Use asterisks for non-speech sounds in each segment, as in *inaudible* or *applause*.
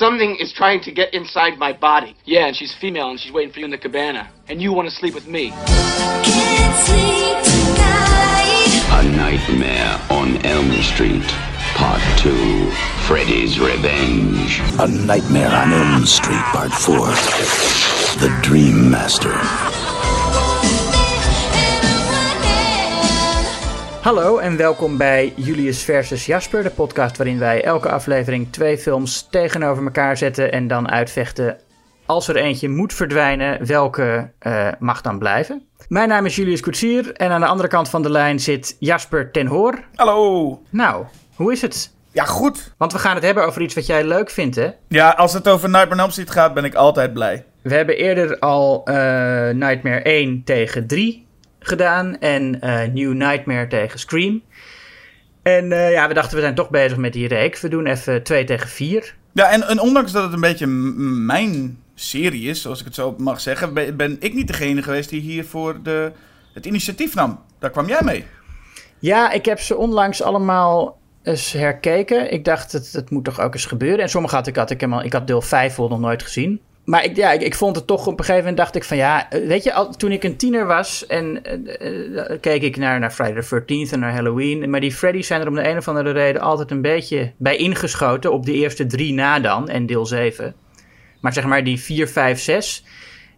Something is trying to get inside my body. Yeah, and she's female and she's waiting for you in the cabana. And you want to sleep with me. Can't sleep tonight. A Nightmare on Elm Street, Part 2 Freddy's Revenge. A Nightmare on Elm Street, Part 4. The Dream Master. Hallo en welkom bij Julius versus Jasper, de podcast waarin wij elke aflevering twee films tegenover elkaar zetten en dan uitvechten. Als er eentje moet verdwijnen, welke eh, mag dan blijven? Mijn naam is Julius Koetsier en aan de andere kant van de lijn zit Jasper ten Hoor. Hallo. Nou, hoe is het? Ja, goed. Want we gaan het hebben over iets wat jij leuk vindt, hè? Ja, als het over Nightmare on Elm Street gaat, ben ik altijd blij. We hebben eerder al eh, Nightmare 1 tegen 3 gedaan en eh, New Nightmare tegen Scream. En eh, ja, we dachten we zijn toch bezig met die reeks. We doen even 2 tegen 4. Ja, en, en ondanks dat het een beetje mijn serie is, zoals ik het zo mag zeggen, ben, ben ik niet degene geweest die hiervoor de, het initiatief nam. Daar kwam jij mee. Ja, ik heb ze onlangs allemaal eens herkeken. Ik dacht, het, het moet toch ook eens gebeuren. En sommige had ik, had ik, helemaal, ik had deel 5 wel nog nooit gezien. Maar ik, ja, ik, vond het toch op een gegeven moment dacht ik van ja, eh, weet je, al, toen ik een tiener was en eh, eh, keek ik naar, naar Friday the 13th en naar Halloween. Maar die Freddy's zijn er om de een of andere reden altijd een beetje bij ingeschoten op de eerste drie na dan en deel 7. Maar zeg maar die 4, 5, 6.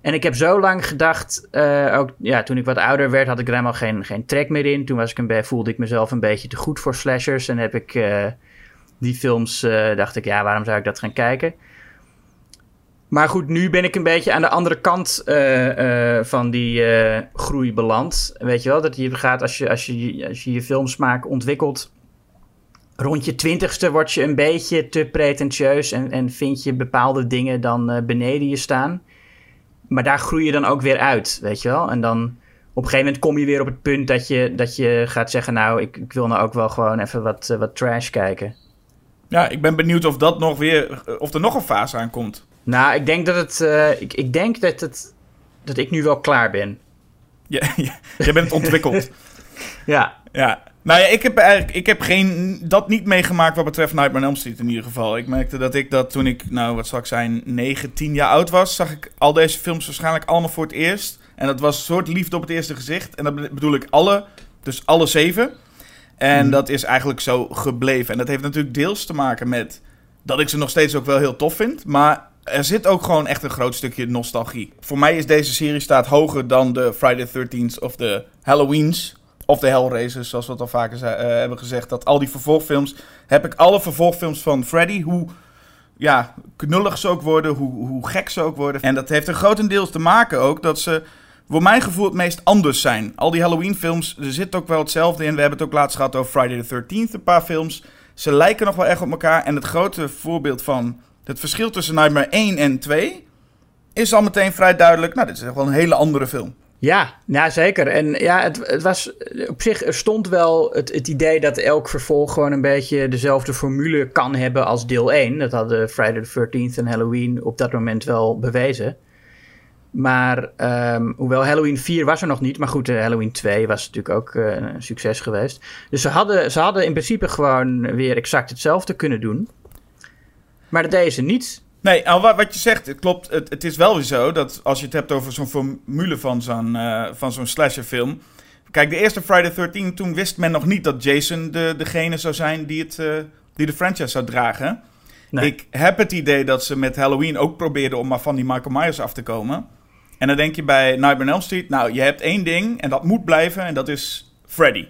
En ik heb zo lang gedacht, ook ja, toen ik wat ouder werd, had ik er helemaal geen, geen trek meer in. Toen was ik een voelde ik mezelf een beetje te goed voor slashers. En heb ik die films, dacht ik, ja, waarom zou ik dat gaan kijken? Maar goed, nu ben ik een beetje aan de andere kant eh, eh, van die eh, groei beland. Weet je wel, dat je gaat als je, als je, als je je filmsmaak ontwikkelt. Rond je twintigste word je een beetje te pretentieus en, en vind je bepaalde dingen dan beneden je staan. Maar daar groei je dan ook weer uit, weet je wel. En dan op een gegeven moment kom je weer op het punt dat je, dat je gaat zeggen... nou, ik, ik wil nou ook wel gewoon even wat, wat trash kijken. Ja, ik ben benieuwd of dat nog weer, of er nog een fase aankomt. Nou, ik denk dat het... eh, ik, ik denk dat, het, dat ik nu wel klaar ben. Ja, *laughs* ja, jij bent ontwikkeld. *laughs* Ja, Ja. Nou ja, ik heb eigenlijk ik heb geen, dat niet meegemaakt wat betreft Nightmare on Elm Street in ieder geval. Ik merkte dat ik dat toen ik, nou wat zal ik zijn, 9, 10 jaar oud was, zag ik al deze films waarschijnlijk allemaal voor het eerst. En dat was een soort liefde op het eerste gezicht. En dat bedoel ik alle, dus alle zeven. En dat is eigenlijk zo gebleven. En dat heeft natuurlijk deels te maken met dat ik ze nog steeds ook wel heel tof vind. Maar er zit ook gewoon echt een groot stukje nostalgie. Voor mij is deze serie staat hoger dan de Friday the 13th of de Halloweens. Of de Hellraisers, zoals we het al vaker eh, hebben gezegd. Dat al die vervolgfilms, heb ik alle vervolgfilms van Freddy, hoe ja, knullig ze ook worden, hoe, hoe gek ze ook worden. En dat heeft er grotendeels te maken ook dat ze, voor mijn gevoel, het meest anders zijn. Al die Halloween-films, er zit ook wel hetzelfde in. We hebben het ook laatst gehad over Friday the 13th, een paar films. Ze lijken nog wel echt op elkaar. En het grote voorbeeld van het verschil tussen Nightmare 1 en 2 is al meteen vrij duidelijk. Nou, dit is echt wel een hele andere film. Ja, ja zeker. En ja, het, het was op zich, stond wel het, het idee dat elk vervolg gewoon een beetje dezelfde formule kan hebben als deel 1. Dat hadden Friday the 13th en Halloween op dat moment wel bewezen. Maar ehm, hoewel Halloween 4 was er nog niet, maar goed, eh, Halloween 2 was natuurlijk ook eh, een succes geweest. Dus ze hadden, ze hadden in principe gewoon weer exact hetzelfde kunnen doen. Maar dat deden ze niet. Nee, al wat, wat je zegt, het klopt. Het, het is wel weer zo dat als je het hebt over zo'n formule van zo'n eh, van zo'n slasherfilm. Kijk, de eerste Friday the 13, toen wist men nog niet dat Jason de, degene zou zijn die, het, eh, die de franchise zou dragen. Nee. Ik heb het idee dat ze met Halloween ook probeerden om maar van die Michael Myers af te komen. En dan denk je bij Nightmare on Elm Street, nou, je hebt één ding en dat moet blijven en dat is Freddy.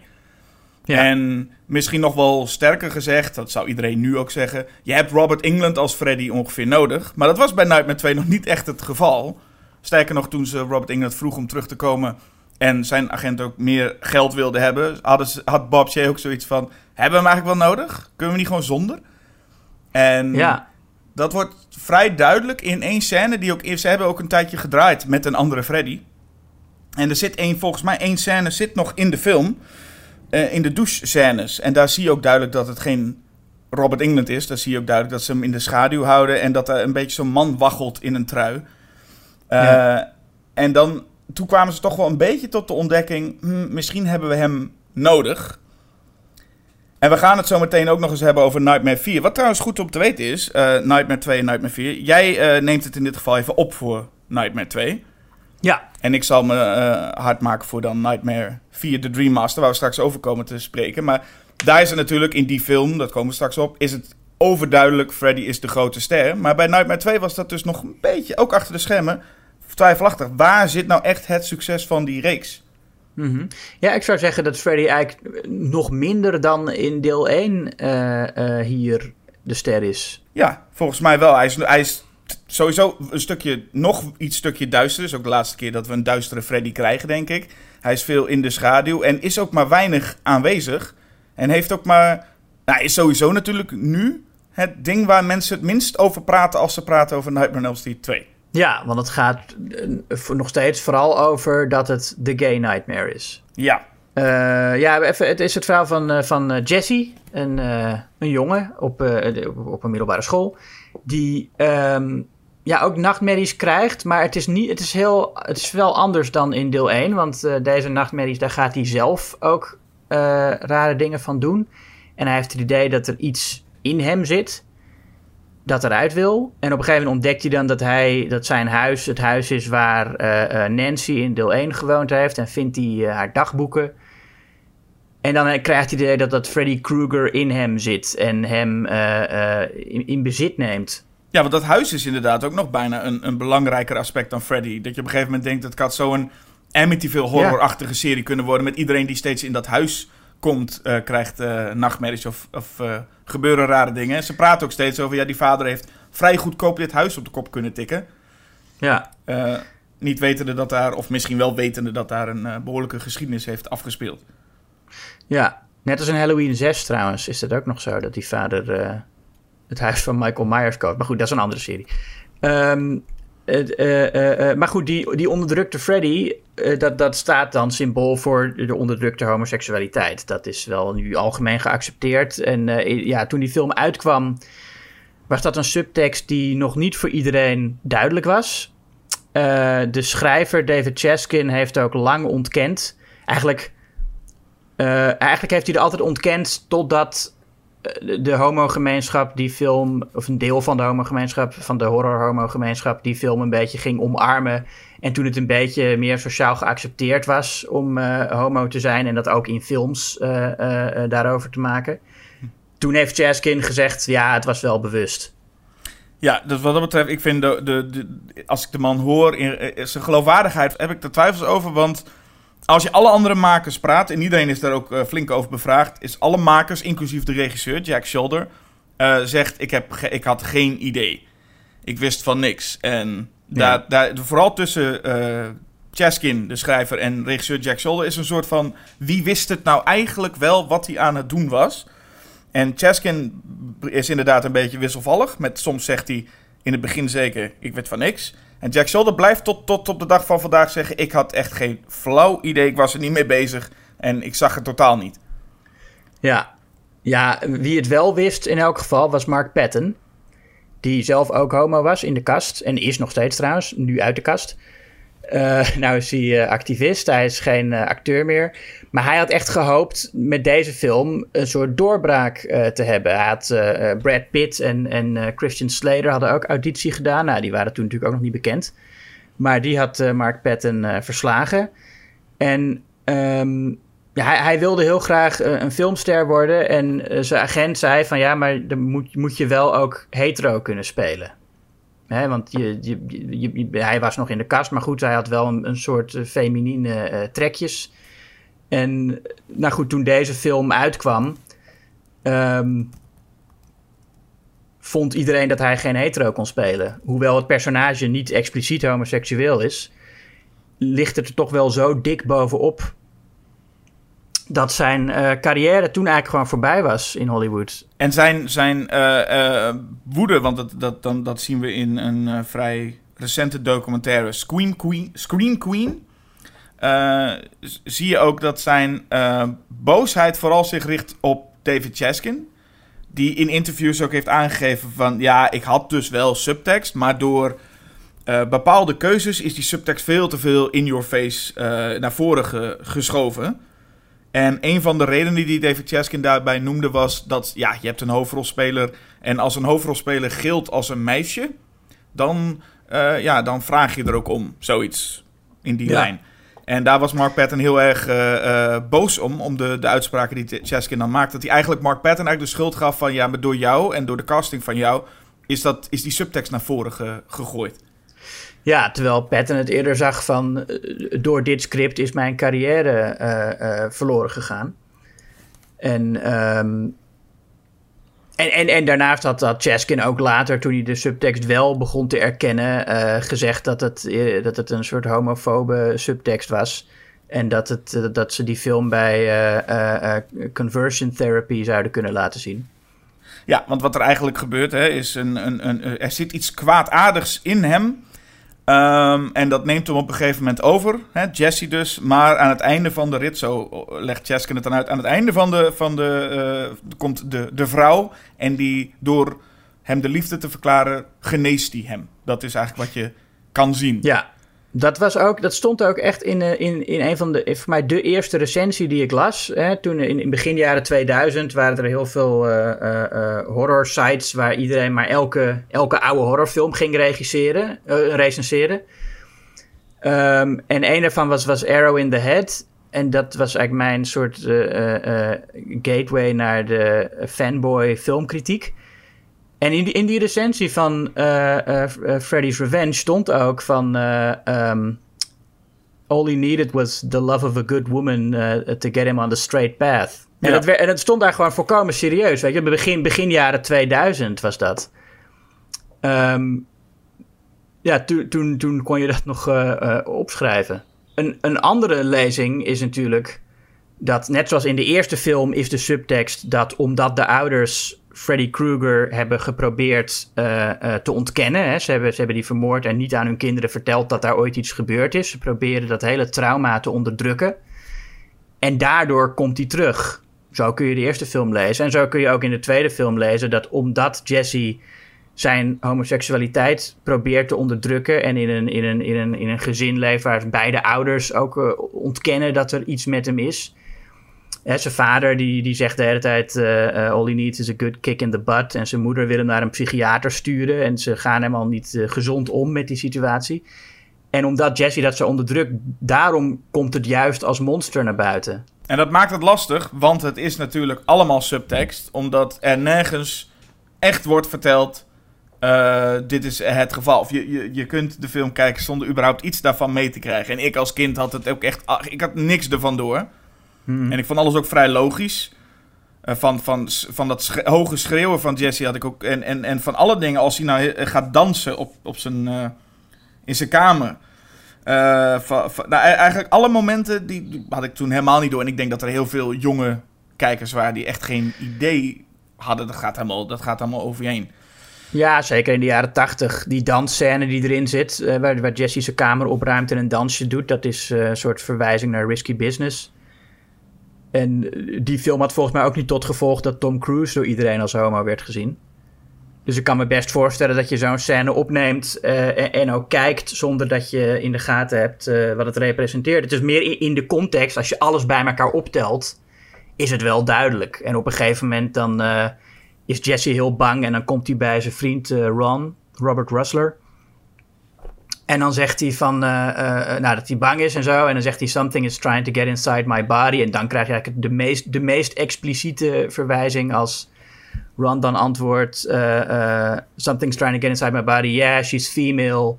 Ja. En misschien nog wel sterker gezegd, dat zou iedereen nu ook zeggen. Je hebt Robert England als Freddy ongeveer nodig. Maar dat was bij Nightmare 2 nog niet echt het geval. Sterker nog, toen ze Robert England vroeg om terug te komen. en zijn agent ook meer geld wilde hebben. Hadden ze, had Bob Shea ook zoiets van: Hebben we hem eigenlijk wel nodig? Kunnen we niet gewoon zonder? En Ja, dat wordt vrij duidelijk in één scène. Die ook, ze hebben ook een tijdje gedraaid met een andere Freddy. En er zit één, volgens mij één scène zit nog in de film. Eh, in de douche-scènes. En daar zie je ook duidelijk dat het geen Robert England is. Daar zie je ook duidelijk dat ze hem in de schaduw houden. En dat er een beetje zo'n man waggelt in een trui. Eh, Ja. En dan, toen kwamen ze toch wel een beetje tot de ontdekking... hm, misschien hebben we hem nodig. En we gaan het zo meteen ook nog eens hebben over Nightmare 4. Wat trouwens goed om te weten is, eh, Nightmare 2 en Nightmare 4. Jij neemt het in dit geval even op voor Nightmare 2. Ja, En ik zal me eh, hard maken voor dan Nightmare 4, The Dream Master, waar we straks over komen te spreken. Maar daar is het natuurlijk in die film, dat komen we straks op, is het overduidelijk Freddy is de grote ster. Maar bij Nightmare 2 was dat dus nog een beetje, ook achter de schermen, twijfelachtig. Waar zit nou echt het succes van die reeks? Mhm. Ja, ik zou zeggen dat Freddy eigenlijk nog minder dan in deel 1 eh, eh, hier de ster is. Ja, volgens mij wel. Hij is, hij is sowieso een stukje, nog iets stukje duister. is ook de laatste keer dat we een duistere Freddy krijgen, denk ik. Hij is veel in de schaduw en is ook maar weinig aanwezig. En heeft ook maar, nou, is sowieso natuurlijk nu het ding waar mensen het minst over praten als ze praten over Nightmare on Elm Street 2. Ja, want het gaat eh, nog steeds vooral over dat het de gay nightmare is. Ja, Eh, ja, even, het is het verhaal van, eh, van Jesse, een, een jongen op, op, op een middelbare school, die ehm, ja, ook nachtmerries krijgt, maar het is, niet, het, is heel, het is wel anders dan in deel 1, want eh, deze nachtmerries, daar gaat hij zelf ook eh, rare dingen van doen. En hij heeft het idee dat er iets in hem zit dat eruit wil. En op een gegeven moment ontdekt hij dan dat, hij, dat zijn huis het huis is waar eh, Nancy in deel 1 gewoond heeft. En vindt hij haar dagboeken. En dan eh, krijgt hij het idee dat dat Freddy Krueger in hem zit en hem eh, eh, in, in bezit neemt. Ja, want dat huis is inderdaad ook nog bijna een, een belangrijker aspect dan Freddy. Dat je op een gegeven moment denkt, dat kan zo'n Amityville horrorachtige serie kunnen worden. Met iedereen die steeds in dat huis komt, krijgt eh, nachtmerries of, of gebeuren rare dingen. En ze praten ook steeds over, ja, die vader heeft vrij goedkoop dit huis op de kop kunnen tikken. Ja, niet wetende dat daar, of misschien wel wetende dat daar een eh, behoorlijke geschiedenis heeft afgespeeld. Ja. Net als in Halloween 6 trouwens is het ook nog zo dat die vader eh, het huis van Michael Myers koopt. Maar goed, dat is een andere serie. Ehm, eh, eh, maar goed, die, die onderdrukte Freddy, dat, dat staat dan symbool voor de onderdrukte homoseksualiteit. Dat is wel nu algemeen geaccepteerd. En ja, toen die film uitkwam, was dat een subtekst die nog niet voor iedereen duidelijk was. De schrijver David Chaskin heeft ook lang ontkend. Eigenlijk, eh, eigenlijk heeft hij er altijd ontkend totdat eh, de, homogemeenschap die film, of een deel van de homogemeenschap, van de horror-homogemeenschap, die film een beetje ging omarmen. En toen het een beetje meer sociaal geaccepteerd was om eh, homo te zijn en dat ook in films daarover te maken. Toen heeft Chaskin gezegd, ja, het was wel bewust. Ja, dus wat dat betreft, ik vind de, de, de- als ik de man hoor, in, zijn geloofwaardigheid heb ik er twijfels over. Want als je alle andere makers praat, en iedereen is daar ook eh, flink over bevraagd, is alle makers, inclusief de regisseur, Jack Shoulder, eh, zegt: ik, heb ik had geen idee. Ik wist van niks. En daar, daar, vooral tussen eh Chaskin, de schrijver, en regisseur Jack Shoulder is een soort van: wie wist het nou eigenlijk wel wat hij aan het doen was? En Chaskin is inderdaad een beetje wisselvallig. Met, soms zegt hij in het begin zeker, ik weet van niks. En Jack Shoulder blijft tot, tot op de dag van vandaag zeggen... ik had echt geen flauw idee, ik was er niet mee bezig... en ik zag het totaal niet. Ja. ja, wie het wel wist in elk geval was Mark Patton. Die zelf ook homo was in de kast. En is nog steeds trouwens, nu uit de kast. Eh, *laughs* nou is hij eh, activist, hij is geen eh, acteur meer. Maar hij had echt gehoopt met deze film een soort doorbraak eh, te hebben. Hij had eh, eh, Brad Pitt en, en Christian Slater hadden ook auditie gedaan. Nou, die waren toen natuurlijk ook nog niet bekend. Maar die had Mark Patton verslagen. En ehm, ja, hij, wilde heel graag een filmster worden. En zijn agent zei van ja, maar dan moet, moet je wel ook hetero kunnen spelen. Hè, want je, je, hij was nog in de kast, maar goed, hij had wel een, een soort feminine trekjes. En nou goed, toen deze film uitkwam, ehm, vond iedereen dat hij geen hetero kon spelen. Hoewel het personage niet expliciet homoseksueel is, ligt het er toch wel zo dik bovenop dat zijn eh, carrière toen eigenlijk gewoon voorbij was in Hollywood. En zijn, zijn eh, eh, woede, want dat, dat, dan, dat zien we in een vrij recente documentaire... Scream Queen... Scream Queen zie je ook dat zijn eh, boosheid vooral zich richt op David Chaskin. Die in interviews ook heeft aangegeven van... Ja, ik had dus wel subtekst, maar door eh, bepaalde keuzes... is die subtekst veel te veel in your face eh, naar voren ge- geschoven. En een van de redenen die David Chaskin daarbij noemde was dat ja, je hebt een hoofdrolspeler. En als een hoofdrolspeler gilt als een meisje, dan, eh, ja, dan vraag je er ook om. Zoiets in die Ja. lijn. En daar was Mark Patton heel erg eh, eh, boos om, om de, de uitspraken die Chaskin dan maakt. Dat hij eigenlijk Mark Patton eigenlijk de schuld gaf van... ja, maar door jou en door de casting van jou is, dat, is die subtekst naar voren ge- gegooid. Ja, terwijl Patton het eerder zag van... eh, door dit script is mijn carrière verloren gegaan. En, ehm, en, en, en daarnaast had, had Chaskin ook later, toen hij de subtekst wel begon te erkennen... eh, gezegd dat het, eh, dat het een soort homofobe subtekst was... En dat, het, eh, dat ze die film bij conversion therapy zouden kunnen laten zien. Ja, want wat er eigenlijk gebeurt, hè, is een, een, een, er zit iets kwaadaardigs in hem. Ehm, en dat neemt hem op een gegeven moment over, hè, Jesse dus. Maar aan het einde van de rit, zo legt Chaskin het dan uit, aan het einde van de, van de eh, komt de, de vrouw. En die door hem de liefde te verklaren, geneest die hem. Dat is eigenlijk wat je kan zien. Ja, dat, was ook, dat stond ook echt in, eh, in, in een van de, voor mij de eerste recensie die ik las. Hè, toen in, in begin jaren 2000 waren er heel veel eh, eh, eh, horror sites waar iedereen maar elke, elke oude horrorfilm ging regisseren, eh, recenseren. Ehm, en een daarvan was, was Arrow in the Head. En dat was eigenlijk mijn soort eh, eh, eh, gateway naar de fanboy filmkritiek. En in die, in die recensie van eh, eh, eh, Freddy's Revenge stond ook van... eh, ehm, All he needed was the love of a good woman to get him on the straight path. En, wer- en het stond daar gewoon volkomen serieus. Weet je, begin, begin jaren 2000 was dat. Ehm, ja, toen- toen, toen kon je dat nog opschrijven. Een, een andere lezing is natuurlijk dat, net zoals in de eerste film, is de subtekst dat omdat de ouders Freddy Krueger hebben geprobeerd eh, eh, te ontkennen. Hè, ze, hebben, ze hebben die vermoord en niet aan hun kinderen verteld dat daar ooit iets gebeurd is. Ze proberen dat hele trauma te onderdrukken. En daardoor komt hij terug. Zo kun je de eerste film lezen. En zo kun je ook in de tweede film lezen dat omdat Jesse zijn homoseksualiteit probeert te onderdrukken en in een, in een, in een, in een gezin leeft waar beide ouders ook eh, ontkennen dat er iets met hem is. Zijn vader die, die zegt de hele tijd: eh, All he needs is a good kick in the butt. En zijn moeder wil hem naar een psychiater sturen. En ze gaan helemaal niet eh, gezond om met die situatie. En omdat Jesse dat zo onderdrukt, daarom komt het juist als monster naar buiten. En dat maakt het lastig, want het is natuurlijk allemaal subtekst. Omdat er nergens echt wordt verteld, eh, dit is het geval. Of je, je, je kunt de film kijken zonder überhaupt iets daarvan mee te krijgen. En ik als kind had het ook echt, ik had niks ervan door. En ik vond alles ook vrij logisch. Eh, van, van, van dat sch- hoge schreeuwen van Jesse had ik ook. En, en, en van alle dingen, als hij nou he- gaat dansen op, op zijn, eh, in zijn kamer. Eh, va- va- nou, e- eigenlijk alle momenten die, die had ik toen helemaal niet door. En ik denk dat er heel veel jonge kijkers waren die echt geen idee hadden. Dat gaat helemaal, dat gaat helemaal over je heen. Ja, zeker in de jaren tachtig. Die dansscène die erin zit, eh, waar, waar Jesse zijn kamer opruimt en een dansje doet, dat is eh, een soort verwijzing naar Risky Business. En die film had volgens mij ook niet tot gevolg dat Tom Cruise door iedereen als homo werd gezien. Dus ik kan me best voorstellen dat je zo'n scène opneemt eh, en, ook kijkt zonder dat je in de gaten hebt eh, wat het representeert. Het is meer in, de context, als je alles bij elkaar optelt, is het wel duidelijk. En op een gegeven moment dan eh, is Jesse heel bang en dan komt hij bij zijn vriend Ron, Robert Russler. En dan zegt hij van, eh, eh, nou, dat hij bang is en zo. En dan zegt hij, something is trying to get inside my body. En dan krijg je eigenlijk de meest, de meest expliciete verwijzing als Ron dan antwoordt, eh, eh, something's trying to get inside my body. Yeah, she's female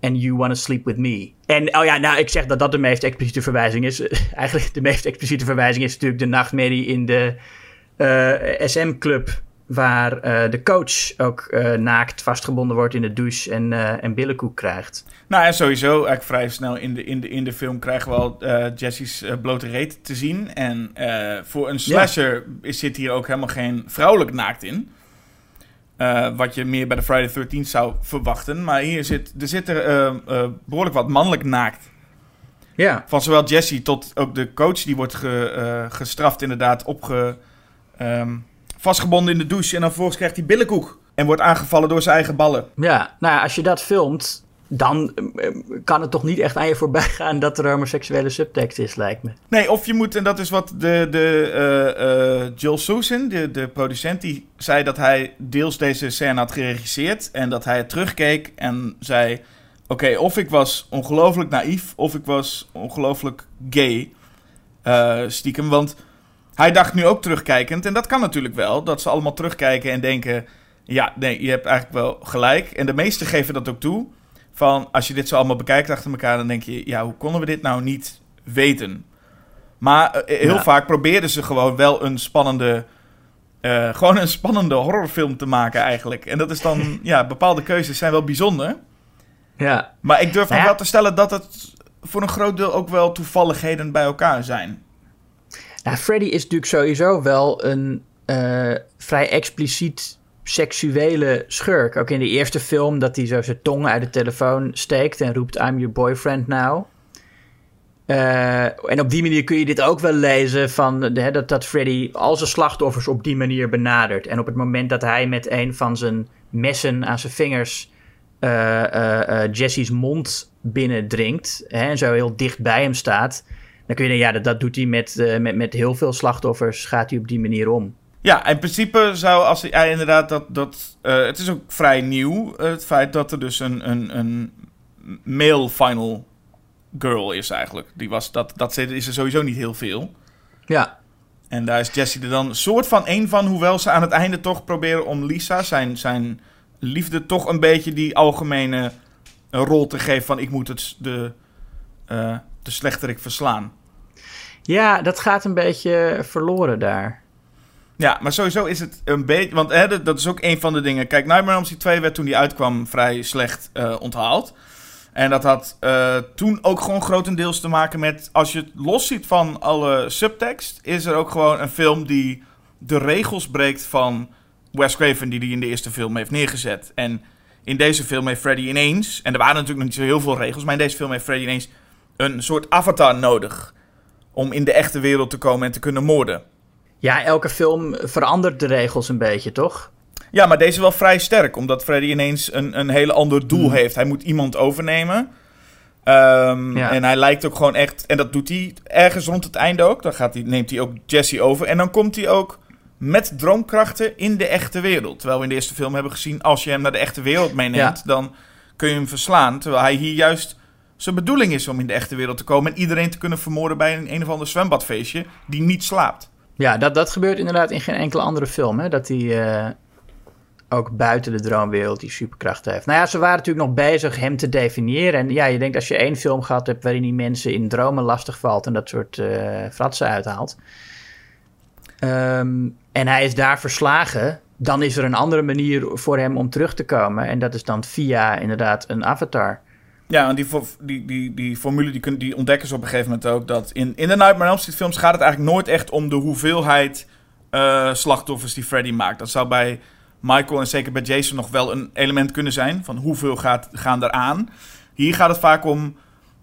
and you want to sleep with me. En, oh ja, nou, ik zeg dat dat de meest expliciete verwijzing is. *laughs* Eigenlijk de meest expliciete verwijzing is natuurlijk de nachtmerrie in de eh, SM-club... waar eh, de coach ook eh, naakt vastgebonden wordt in de douche en, eh, en billenkoek krijgt. Nou, en sowieso, eigenlijk vrij snel in de, in de, in de film krijgen we al Jesse's eh, blote reet te zien. En voor een slasher is, zit hier ook helemaal geen vrouwelijk naakt in. Wat je meer bij de Friday 13 zou verwachten. Maar hier zit, er zit er eh, eh, behoorlijk wat mannelijk naakt. Ja, Van zowel Jesse tot ook de coach, die wordt ge, gestraft inderdaad, opge, ehm, vastgebonden in de douche. En dan vervolgens krijgt hij billenkoek. En wordt aangevallen door zijn eigen ballen. ja. nou ja, als je dat filmt... dan eh, eh, kan het toch niet echt aan je voorbij *laughs* gaan dat er homoseksuele subtekst is, lijkt me. Nee, of je moet, en dat is wat de, de eh, Joel Sousin, de, de producent, die zei dat hij deels deze scène had geregisseerd. En dat hij het terugkeek en zei: Oké, of ik was ongelooflijk naïef, of ik was ongelooflijk gay. stiekem. Want hij dacht nu ook terugkijkend, en dat kan natuurlijk wel, dat ze allemaal terugkijken en denken: Ja, nee, je hebt eigenlijk wel gelijk. En de meesten geven dat ook toe. Van als je dit zo allemaal bekijkt achter elkaar, dan denk je: Ja, hoe konden we dit nou niet weten? Maar eh, heel Ja. vaak probeerden ze gewoon wel een spannende. eh, gewoon een spannende horrorfilm te maken, eigenlijk. En dat is dan. *laughs* ja, bepaalde keuzes zijn wel bijzonder. Ja, Maar ik durf Nou nog ja. wel te stellen dat het voor een groot deel ook wel toevalligheden bij elkaar zijn. Nou, Freddy is natuurlijk sowieso wel een eh, vrij expliciet seksuele schurk. Ook in de eerste film dat hij zo zijn tong uit de telefoon steekt en roept I'm your boyfriend now. Eh, en op die manier kun je dit ook wel lezen van dat, dat Freddy al zijn slachtoffers op die manier benadert. En op het moment dat hij met een van zijn messen aan zijn vingers eh, eh, Jesse's mond binnendringt hè, en zo heel dicht bij hem staat, dan kun je denken, ja, dat, dat doet hij met, eh, met, met heel veel slachtoffers, gaat hij op die manier om. Ja, in principe zou als hij ja, inderdaad dat. dat eh, het is ook vrij nieuw, eh, het feit dat er dus een, een, een male final girl is eigenlijk. Die was, dat, dat is er sowieso niet heel veel. Ja, En daar is Jesse er dan een soort van één van, hoewel ze aan het einde toch proberen om Lisa, zijn, zijn liefde, toch een beetje die algemene rol te geven van ik moet het, de, eh de slechterik verslaan. Ja dat gaat een beetje verloren daar. Ja, maar sowieso is het een beetje, want hè, dat, is ook een van de dingen. Kijk, Nightmare on Elm Street 2 werd toen die uitkwam vrij slecht eh, onthaald. En dat had eh, toen ook gewoon grotendeels te maken met... Als je het los ziet van alle subtekst... is er ook gewoon een film die de regels breekt van Wes Craven... die die in de eerste film heeft neergezet. En in deze film heeft Freddy ineens... en er waren natuurlijk nog niet zo heel veel regels... maar in deze film heeft Freddy ineens een soort avatar nodig... om in de echte wereld te komen en te kunnen moorden. Ja, elke film verandert de regels een beetje, toch? Ja, maar deze wel vrij sterk, omdat Freddy ineens een, een hele ander doel Hmm. heeft. Hij moet iemand overnemen. Ehm, Ja. En hij lijkt ook gewoon echt, en dat doet hij ergens rond het einde ook. Dan gaat hij, neemt hij ook Jesse over. En dan komt hij ook met droomkrachten in de echte wereld. Terwijl we in de eerste film hebben gezien, als je hem naar de echte wereld meeneemt, Ja. dan kun je hem verslaan. Terwijl hij hier juist zijn bedoeling is om in de echte wereld te komen en iedereen te kunnen vermoorden bij een, een of ander zwembadfeestje die niet slaapt. Ja, dat, dat gebeurt inderdaad in geen enkele andere film. Hè? Dat hij eh, ook buiten de droomwereld die superkrachten heeft. Nou ja, ze waren natuurlijk nog bezig hem te definiëren. En ja, je denkt als je één film gehad hebt waarin die mensen in dromen lastig valt en dat soort eh fratsen uithaalt. Ehm, en hij is daar verslagen. Dan is er een andere manier voor hem om terug te komen. En dat is dan via inderdaad een avatar. Ja, en die, die, die, die formule die, die ontdekken ze op een gegeven moment ook. Dat in, in de Nightmare on Elm Street films gaat het eigenlijk nooit echt om de hoeveelheid eh, slachtoffers die Freddy maakt. Dat zou bij Michael en zeker bij Jason nog wel een element kunnen zijn. Van hoeveel gaat, gaan er aan. Hier gaat het vaak om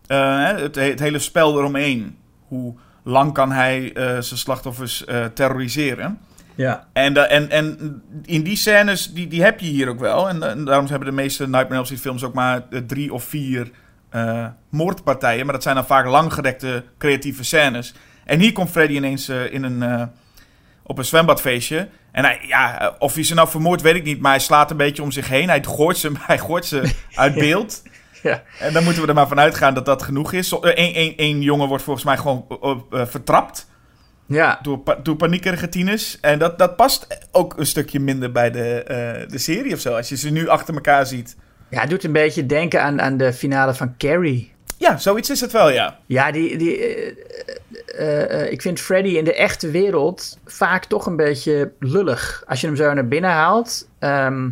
eh, het, het hele spel eromheen. Hoe lang kan hij eh, zijn slachtoffers terroriseren. Ja. En, en, en in die scènes, die, die heb je hier ook wel. En, en daarom hebben de meeste Nightmare on Elm Street films ook maar eh, drie of vier eh, moordpartijen. Maar dat zijn dan vaak langgerekte creatieve scènes. En hier komt Freddy ineens eh, in een, op een zwembadfeestje. En hij, ja, of hij ze nou vermoord, weet ik niet. Maar hij slaat een beetje om zich heen. Hij gooit ze, *laughs* hij gooit ze uit beeld. Ja. En dan moeten we er maar van uitgaan dat dat genoeg is. Eén jongen wordt volgens mij gewoon vertrapt Ja, door, pa door paniekerige tieners. En dat, dat past ook een stukje minder bij de, eh, de serie of zo. Als je ze nu achter elkaar ziet. ja het doet een beetje denken aan, aan de finale van Carrie. Ja, zoiets is het wel, ja. Ja, die, die, eh, eh, ik vind Freddy in de echte wereld vaak toch een beetje lullig. Als je hem zo naar binnen haalt. ehm,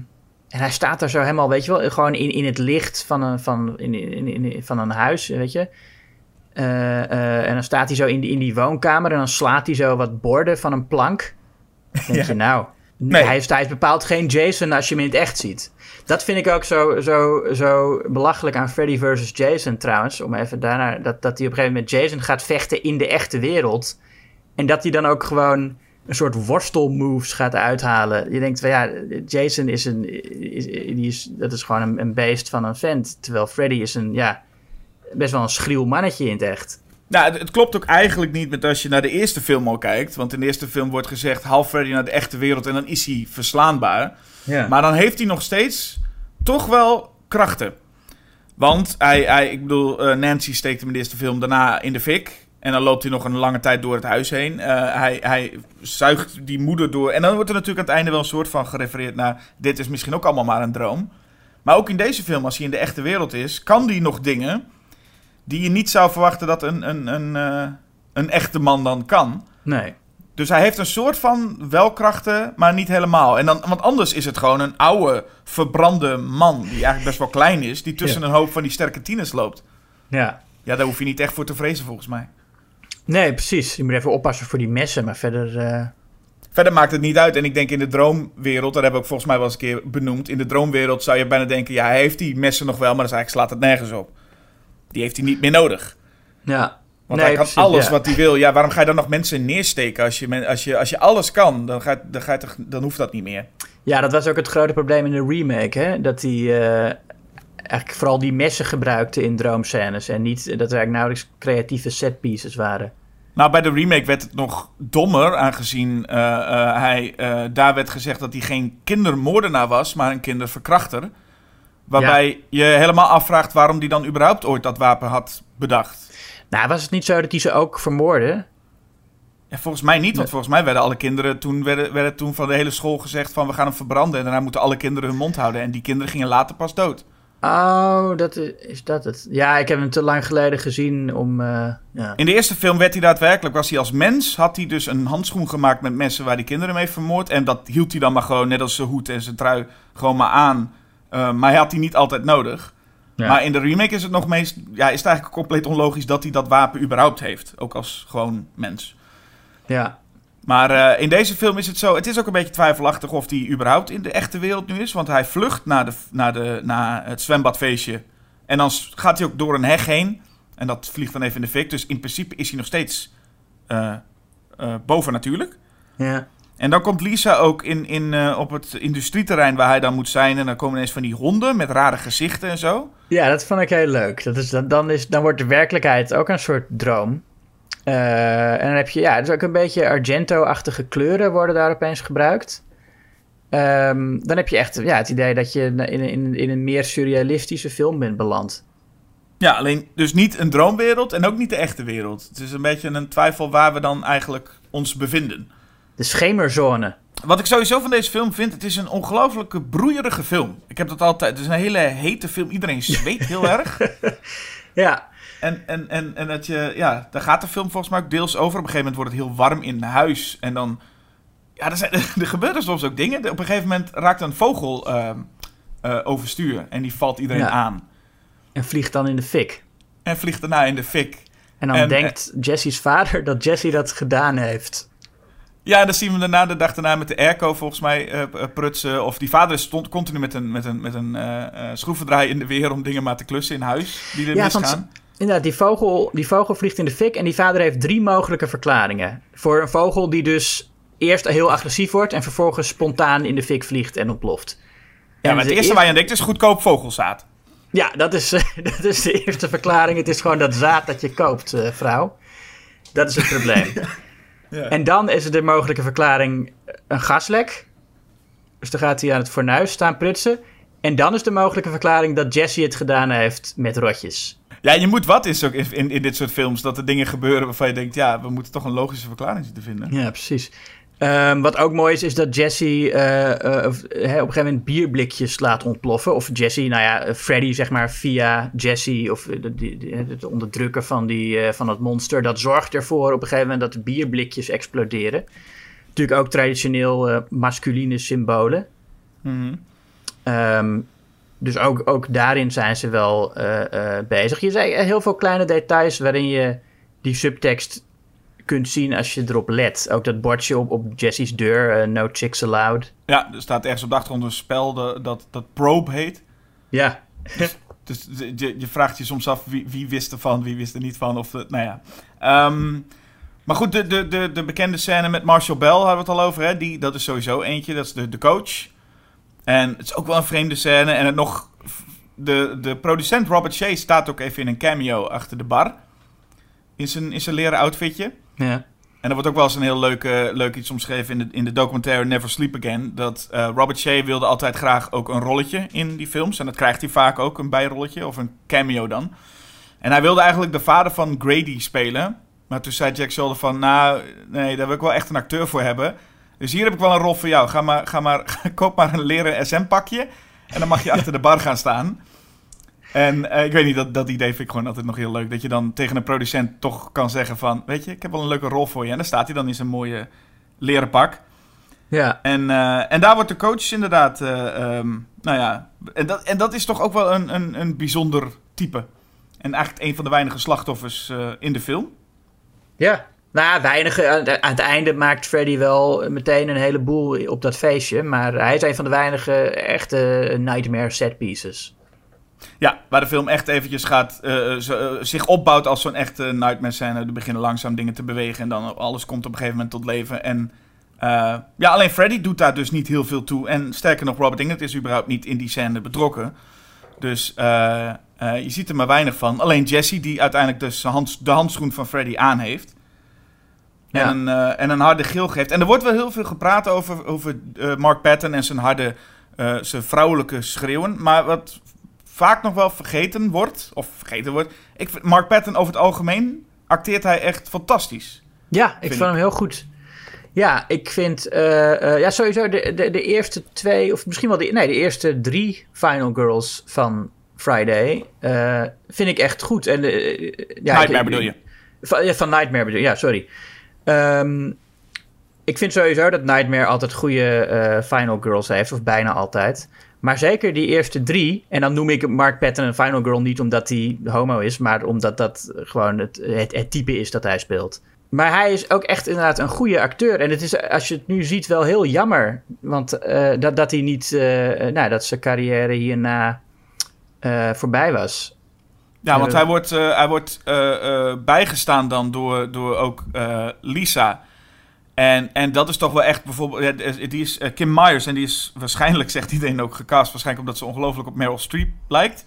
en hij staat daar zo helemaal, weet je wel, gewoon in, in het licht van een, van, in, in, in, van een huis, weet je. Eh, eh, en dan staat hij zo in die, in die woonkamer en dan slaat hij zo wat borden van een plank. Dan denk Ja. je, nou, Nee. hij, is, hij is bepaald geen Jason als je hem in het echt ziet. Dat vind ik ook zo, zo, zo belachelijk aan Freddy versus Jason trouwens. Om even daarna, dat, dat hij op een gegeven moment Jason gaat vechten in de echte wereld. En dat hij dan ook gewoon een soort worstelmoves gaat uithalen. Je denkt van ja, Jason is een, is, die is, dat is gewoon een, een beest van een vent. Terwijl Freddy is een, ja, best wel een schriel mannetje in het echt. Nou, het, het klopt ook eigenlijk niet met als je naar de eerste film al kijkt. Want in de eerste film wordt gezegd, haal Freddy naar de echte wereld en dan is hij verslaanbaar. Ja. Maar dan heeft hij nog steeds toch wel krachten. Want hij, hij ik bedoel, eh, Nancy steekt hem in de eerste film daarna in de fik. En dan loopt hij nog een lange tijd door het huis heen. Eh, hij, hij zuigt die moeder door. En dan wordt er natuurlijk aan het einde wel een soort van gerefereerd naar... dit is misschien ook allemaal maar een droom. Maar ook in deze film, als hij in de echte wereld is... kan hij nog dingen die je niet zou verwachten dat een, een, een, eh, een echte man dan kan. Nee. Dus hij heeft een soort van welkrachten, maar niet helemaal. En dan, want anders is het gewoon een oude, verbrande man... die eigenlijk best wel klein is... die tussen Ja. een hoop van die sterke tieners loopt. Ja. Ja, daar hoef je niet echt voor te vrezen volgens mij. Nee, precies. Je moet even oppassen voor die messen, maar verder... eh, Verder maakt het niet uit. En ik denk in de droomwereld, dat hebben we ook volgens mij wel eens een keer benoemd. In de droomwereld zou je bijna denken, ja, hij heeft die messen nog wel, maar dat eigenlijk slaat het nergens op. Die heeft hij niet meer nodig. ja. Want Nee, hij kan precies, alles ja. wat hij wil. Ja, waarom ga je dan nog mensen neersteken? Als je, men- als je, als je alles kan, dan, gaat, dan, gaat dan hoeft dat niet meer. Ja, dat was ook het grote probleem in de remake, hè? Dat hij eh, eigenlijk vooral die messen gebruikte in droomscènes en niet dat er eigenlijk nauwelijks creatieve setpieces waren. Nou, bij de remake werd het nog dommer, aangezien eh, eh, hij, daar werd gezegd dat hij geen kindermoordenaar was, maar een kinderverkrachter. Waarbij je helemaal afvraagt waarom hij dan überhaupt ooit dat wapen had bedacht. Nou, was het niet zo dat hij ze ook vermoordde? Ja, volgens mij niet, want volgens mij werden alle kinderen toen, werden, werden toen van de hele school gezegd van we gaan hem verbranden. En daarna moeten alle kinderen hun mond houden. En die kinderen gingen later pas dood. Oh, dat is, is dat het? Ja, ik heb hem te lang geleden gezien om... eh, ja. In de eerste film werd hij daadwerkelijk, was hij als mens, had hij dus een handschoen gemaakt met messen waar die kinderen mee vermoord. En dat hield hij dan maar gewoon, net als zijn hoed en zijn trui, gewoon maar aan. Eh, maar hij had die niet altijd nodig. Ja. Maar in de remake is het nog meest, ja, is het eigenlijk compleet onlogisch dat hij dat wapen überhaupt heeft. Ook als gewoon mens. ja. Maar eh, in deze film is het zo. Het is ook een beetje twijfelachtig of hij überhaupt in de echte wereld nu is. Want hij vlucht naar, de, naar, de, naar het zwembadfeestje. En dan gaat hij ook door een heg heen. En dat vliegt dan even in de fik. Dus in principe is hij nog steeds eh eh, boven natuurlijk. ja. En dan komt Lisa ook in, in, eh, op het industrieterrein waar hij dan moet zijn. En dan komen ineens van die honden met rare gezichten en zo. Ja, dat vond ik heel leuk. Dat is, dan, dan, is, dan wordt de werkelijkheid ook een soort droom. Eh, en dan heb je, ja, dus ook een beetje Argento-achtige kleuren worden daar opeens gebruikt. Ehm, dan heb je echt ja, het idee dat je in, in, in een meer surrealistische film bent beland. Ja, alleen dus niet een droomwereld en ook niet de echte wereld. Het is een beetje een twijfel waar we dan eigenlijk ons bevinden. De schemerzone. Wat ik sowieso van deze film vind, het is een ongelooflijke broeierige film. Ik heb dat altijd. Het is een hele hete film. Iedereen zweet heel *laughs* erg. Ja, En, en, en, en dat je, ja, daar gaat de film volgens mij ook deels over. Op een gegeven moment wordt het heel warm in huis. En dan, ja, er, zijn, *laughs* er gebeuren soms ook dingen. Op een gegeven moment raakt een vogel ehm, eh, overstuur. En die valt iedereen Ja. aan. en vliegt dan in de fik. En vliegt daarna in de fik. En dan En, denkt Jesse's vader dat Jesse dat gedaan heeft. Ja, en dan zien we daarna de dag daarna met de airco volgens mij eh, eh, prutsen. Of die vader stond continu met een, met een, met een eh, eh, schroevendraai in de weer om dingen maar te klussen in huis. Die er Ja, misgaan. want inderdaad, die vogel, die vogel vliegt in de fik en die vader heeft drie mogelijke verklaringen. Voor een vogel die dus eerst heel agressief wordt en vervolgens spontaan in de fik vliegt en ontploft. Ja, En maar het de eerste waar je aan denkt is goedkoop vogelzaad. Ja, dat is, *laughs* dat is de eerste verklaring. Het is gewoon dat zaad dat je koopt, eh, vrouw. Dat is het probleem. *laughs* En dan is er de mogelijke verklaring eh, een gaslek. Dus dan gaat hij aan het fornuis staan prutsen. En dan is de mogelijke verklaring dat Jesse het gedaan heeft met rotjes. Ja, je moet wat is ook in, in, in dit soort films dat er dingen gebeuren waarvan je denkt, ja, we moeten toch een logische verklaring zien te vinden. Ja, precies. Ehm, wat ook mooi is, is dat Jesse eh, eh, of, hè, op een gegeven moment bierblikjes laat ontploffen. Of Jesse, nou ja, Freddy zeg maar via Jesse of eh, het onderdrukken van, die, eh, van het monster. Dat zorgt ervoor op een gegeven moment dat de bierblikjes exploderen. Natuurlijk ook traditioneel eh, masculine symbolen. Mhm. Ehm, dus ook, ook daarin zijn ze wel eh, eh, bezig. Je zei heel veel kleine details waarin je die subtekst kunt zien als je erop let. Ook dat bordje op, op Jesse's deur, eh, no chicks allowed. Ja, er staat ergens op de achtergrond een spel de- dat, dat Probe heet. Ja, Dus je, je vraagt je soms af wie, wie wist ervan, wie wist er niet van. Of, de- nou ja. Ehm, Maar goed, de, de, de, de bekende scène met Marshall Bell hadden we het al over. Hè? Die, dat is sowieso eentje, dat is de, de coach. En het is ook wel een vreemde scène. En het nog, de, de producent Robert Shea staat ook even in een cameo achter de bar. In zijn, in zijn leren outfitje. Ja. En er wordt ook wel eens een heel leuk, leuk iets omschreven in de, in de documentaire Never Sleep Again. Dat eh, Robert Shea wilde altijd graag ook een rolletje in die films. En dat krijgt hij vaak ook, een bijrolletje of een cameo dan. En hij wilde eigenlijk de vader van Grady spelen. Maar toen zei Jack Sheldon van, nou, nee, daar wil ik wel echt een acteur voor hebben. Dus hier heb ik wel een rol voor jou. Ga maar, ga maar, *laughs* koop maar een leren SM-pakje. En dan mag je *laughs* achter de bar gaan staan. En eh, ik weet niet, dat, dat idee vind ik gewoon altijd nog heel leuk. Dat je dan tegen een producent toch kan zeggen van... Weet je, ik heb wel een leuke rol voor je. En dan staat hij dan in zijn mooie leren pak. Ja. En, eh, en daar wordt de coach inderdaad... ehm, nou ja, en dat, en dat is toch ook wel een, een, een bijzonder type. En eigenlijk een van de weinige slachtoffers in de film. Ja. Nou, weinig. Aan het- aan het einde maakt Freddy wel meteen een heleboel op dat feestje. Maar hij is een van de weinige echte nightmare set pieces. Ja, waar de film echt eventjes gaat, eh, zo- eh, zich opbouwt als zo'n echte nightmare scène. Er beginnen langzaam dingen te bewegen en dan alles komt op een gegeven moment tot leven. En eh, ja, alleen Freddy doet daar dus niet heel veel toe. En sterker nog, Robert England is überhaupt niet in die scène betrokken. Dus eh, eh, je ziet er maar weinig van. Alleen Jesse, die uiteindelijk dus zijn hand, de handschoen van Freddy aan heeft. En, een, eh, en een harde gil geeft. En er wordt wel heel veel gepraat over, over eh, Mark Patton en zijn harde, eh, zijn vrouwelijke schreeuwen. Maar wat vaak nog wel vergeten wordt, of vergeten wordt. Ik vind Mark Patton over het algemeen acteert hij echt fantastisch. Ja, ik Vind vond hem heel goed. Ja, ik vind eh, eh, ja, sowieso de, de, de eerste twee, of misschien wel de, nee, de eerste drie Final Girls van Friday eh, vind ik echt goed. En, ja, Nightmare ik- bedoel je? Van, ja, van Nightmare bedoel je, ja, sorry. Ehm, ik vind sowieso dat Nightmare altijd goede eh, Final Girls heeft, of bijna altijd. Maar zeker die eerste drie, en dan noem ik Mark Patton een Final Girl niet omdat hij homo is, maar omdat dat gewoon het, het, het type is dat hij speelt. Maar hij is ook echt inderdaad een goede acteur. En het is, als je het nu ziet, wel heel jammer. Want eh, dat, dat hij niet, eh, nou, dat zijn carrière hierna eh, voorbij was. Ja, want Eh, hij wordt, eh, hij wordt eh, eh, bijgestaan dan door, door ook eh, Lisa. En, en dat is toch wel echt bijvoorbeeld... die is eh, Kim Myers en die is waarschijnlijk, *laughs* zegt iedereen ook, gecast. Waarschijnlijk omdat ze ongelooflijk op Meryl Streep lijkt.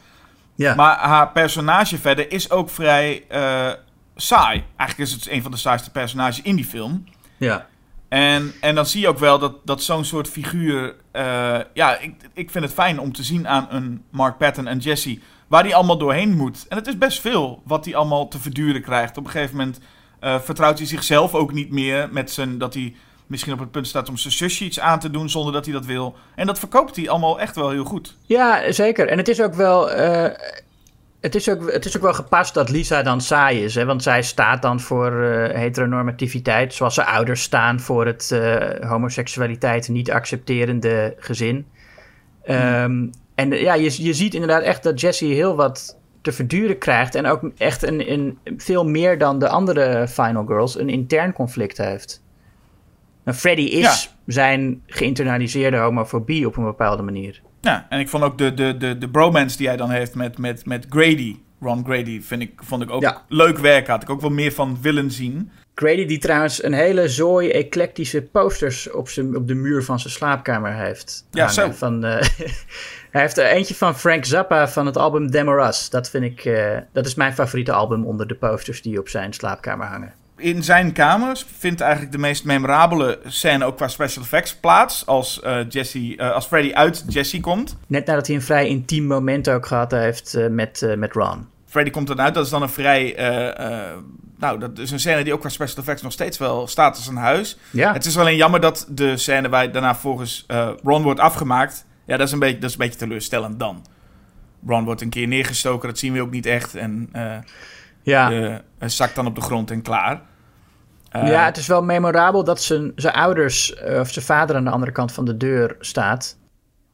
Ja. Maar haar personage verder is ook vrij eh, saai. Eigenlijk is het een van de saaiste personages in die film. ja. En, en dan zie je ook wel dat, dat zo'n soort figuur... eh, ja, ik, ik vind het fijn om te zien aan een Mark Patton en Jesse... waar die allemaal doorheen moet. En het is best veel wat hij allemaal te verduren krijgt. Op een gegeven moment eh, vertrouwt hij zichzelf ook niet meer... met zijn, dat hij misschien op het punt staat om zijn zusje iets aan te doen... zonder dat hij dat wil. En dat verkoopt hij allemaal echt wel heel goed. Ja, zeker. En het is ook wel. eh, het, is ook, het is ook wel gepast dat Lisa dan saai is. Hè? Want zij staat dan voor eh, heteronormativiteit. Zoals zijn ouders staan voor het homoseksualiteit niet accepterende gezin. Ehm, En ja, je, je ziet inderdaad echt dat Jesse heel wat te verduren krijgt. En ook echt een, een, veel meer dan de andere Final Girls een intern conflict heeft. En Freddy is zijn geïnternaliseerde homofobie op een bepaalde manier. Ja, en ik vond ook de, de, de, de bromance die hij dan heeft met, met, met Grady... Ron Grady vind ik, vond ik ook Ja. leuk werk. Had ik ook wel meer van willen zien. Grady die trouwens een hele zooi eclectische posters op, zijn, op de muur van zijn slaapkamer heeft. Ja, hangen. zo. Van, eh, *laughs* hij heeft er eentje van Frank Zappa van het album Demoras. Dat vind ik, eh, dat is mijn favoriete album onder de posters die op zijn slaapkamer hangen. in zijn kamers vindt eigenlijk de meest memorabele scène ook qua special effects plaats. Als, eh Jesse, als Freddy uit Jesse komt. Net nadat hij een vrij intiem moment ook gehad heeft met, met Ron. Freddy komt dan uit. Dat is dan een vrij. Nou, dat is een scène die ook qua special effects nog steeds wel staat als een huis. Ja, Het is alleen jammer dat de scène waar daarna volgens eh, Ron wordt afgemaakt. Ja, dat is, een beetje, dat is een beetje teleurstellend dan. Ron wordt een keer neergestoken, dat zien we ook niet echt. En eh, ja. eh, hij zakt dan op de grond en klaar. Ja, het is wel memorabel dat zijn, zijn ouders, of zijn vader aan de andere kant van de deur staat.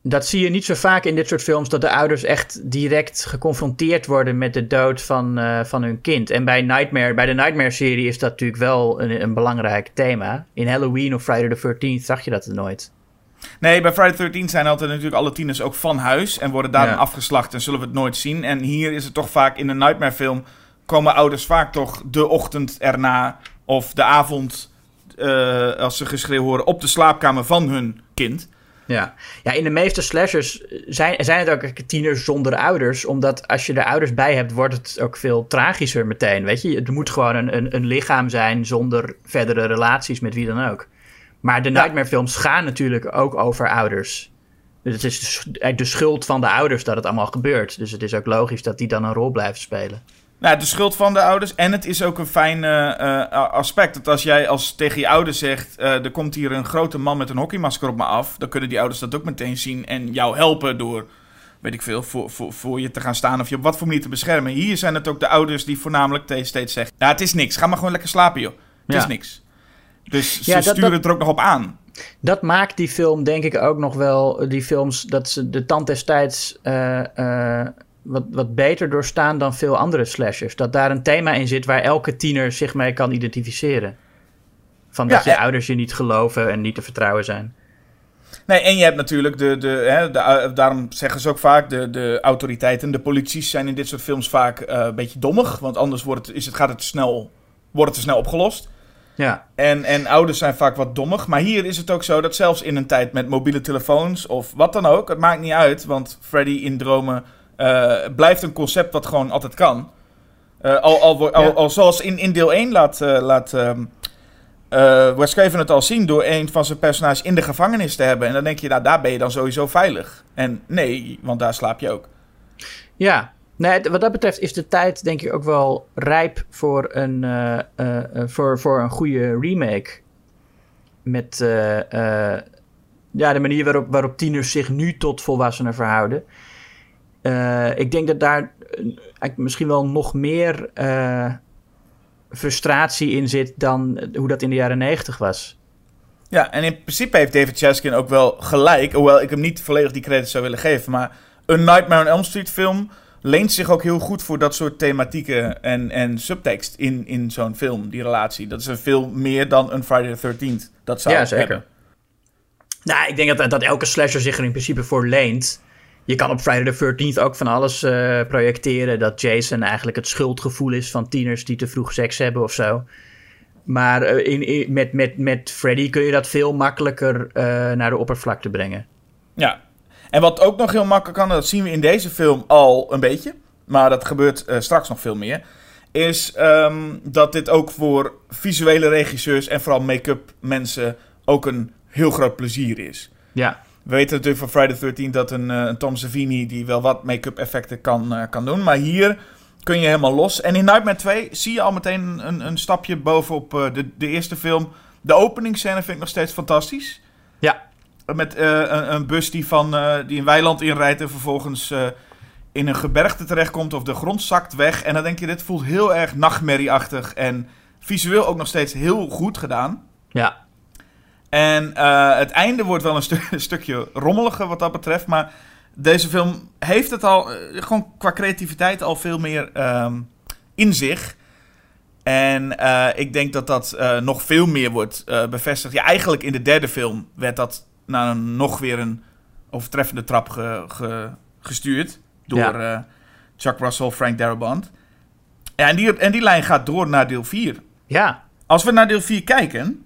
Dat zie je niet zo vaak in dit soort films, dat de ouders echt direct geconfronteerd worden met de dood van, eh, van hun kind. En bij, Nightmare, bij de Nightmare-serie is dat natuurlijk wel een, een belangrijk thema. In Halloween of Friday the 13th zag je dat nooit. Nee, bij Friday the 13 zijn altijd natuurlijk alle tieners ook van huis en worden daar Ja. afgeslacht en zullen we het nooit zien. En hier is het toch vaak in een Nightmare film komen ouders vaak toch de ochtend erna of de avond eh, als ze geschreeuw horen op de slaapkamer van hun kind. Ja. ja, in de meeste slashers zijn, zijn het ook tieners zonder ouders. Omdat als je er ouders bij hebt, wordt het ook veel tragischer meteen. Weet je, er moet gewoon een, een, een lichaam zijn zonder verdere relaties met wie dan ook. Maar de Nightmare films gaan natuurlijk ook over ouders. Dus het is de schuld van de ouders dat het allemaal gebeurt. Dus het is ook logisch dat die dan een rol blijven spelen. Nou, de schuld van de ouders. En het is ook een fijn eh, eh, aspect. Dat als jij als tegen je ouders zegt... eh, er komt hier een grote man met een hockeymasker op me af... dan kunnen die ouders dat ook meteen zien en jou helpen door... weet ik veel, voor, voor, voor je te gaan staan of je op wat voor manier te beschermen. Hier zijn het ook de ouders die voornamelijk te- steeds zeggen... ja, het is niks, ga maar gewoon lekker slapen joh. Het Ja. is niks. Dus ze Ja, dat- sturen dat- het er ook nog op aan. Dat maakt die film denk ik ook nog wel, die films, dat ze de tand destijds wat, wat beter doorstaan dan veel andere slashers. Dat daar een thema in zit waar elke tiener zich mee kan identificeren. Van dat Ja, je ouders je niet geloven en niet te vertrouwen zijn. Nee, en je hebt natuurlijk de, de, hè, de, daarom zeggen ze ook vaak, de, de autoriteiten, de polities zijn in dit soort films vaak eh, een beetje dommig. Want anders wordt het, is het, gaat het snel, wordt het te snel opgelost. Ja, En, en ouders zijn vaak wat dommig. Maar hier is het ook zo dat zelfs in een tijd met mobiele telefoons of wat dan ook, het maakt niet uit. Want Freddy in dromen eh, blijft een concept wat gewoon altijd kan. Eh, al, al, al, Ja. al zoals in, in deel 1 laat, eh, laat ehm, eh, Wes Craven het al zien door een van zijn personages in de gevangenis te hebben. En dan denk je, nou daar ben je dan sowieso veilig. En nee, want daar slaap je ook. ja. Nee, wat dat betreft is de tijd denk ik ook wel rijp voor een, voor, voor een goede remake. Met ja, de manier waarop, waarop tieners zich nu tot volwassenen verhouden. Eh, ik denk dat daar eh, eigenlijk misschien wel nog meer eh, frustratie in zit dan hoe dat in de jaren negentig was. Ja, en in principe heeft David Chaskin ook wel gelijk. Hoewel ik hem niet volledig die credits zou willen geven. Maar een Nightmare on Elm Street film leent zich ook heel goed voor dat soort thematieken en, en subtekst in, in zo'n film, die relatie. Dat is een veel meer dan een Friday the 13th. Dat zou Ja, zeker. hebben. Nou, ik denk dat, dat elke slasher zich er in principe voor leent. Je kan op Friday the 13th ook van alles eh, projecteren. Dat Jason eigenlijk het schuldgevoel is van tieners die te vroeg seks hebben of zo. Maar eh, in, in- met, met, met Freddy kun je dat veel makkelijker eh, naar de oppervlakte brengen. Ja. En wat ook nog heel makkelijk kan, dat zien we in deze film al een beetje. Maar dat gebeurt straks nog veel meer. Is ehm, dat dit ook voor visuele regisseurs en vooral make-up mensen ook een heel groot plezier is. Ja, We weten natuurlijk van Friday the 13 dat een, eh, een Tom Savini die wel wat make-up effecten kan, eh, kan doen. Maar hier kun je helemaal los. En in Nightmare 2 zie je al meteen een, een stapje bovenop eh, de, de eerste film. De openingsscène vind ik nog steeds fantastisch. ja, Met een, een bus die, van, die een weiland inrijdt en vervolgens in een gebergte terechtkomt of de grond zakt weg. En dan denk je, dit voelt heel erg nachtmerrieachtig en visueel ook nog steeds heel goed gedaan. ja. En eh, het einde wordt wel een, stu- *laughs* een stukje rommeliger wat dat betreft. Maar deze film heeft het al, eh, gewoon qua creativiteit, al veel meer ehm, in zich. En eh, ik denk dat dat nog veel meer wordt bevestigd. Ja, eigenlijk in de derde film werd dat naar een, nog weer een overtreffende trap ge- ge- gestuurd. Door Ja. Chuck Russell, Frank Darabont. Ja, en die, en die lijn gaat door naar deel 4 Ja, als we naar deel 4 kijken,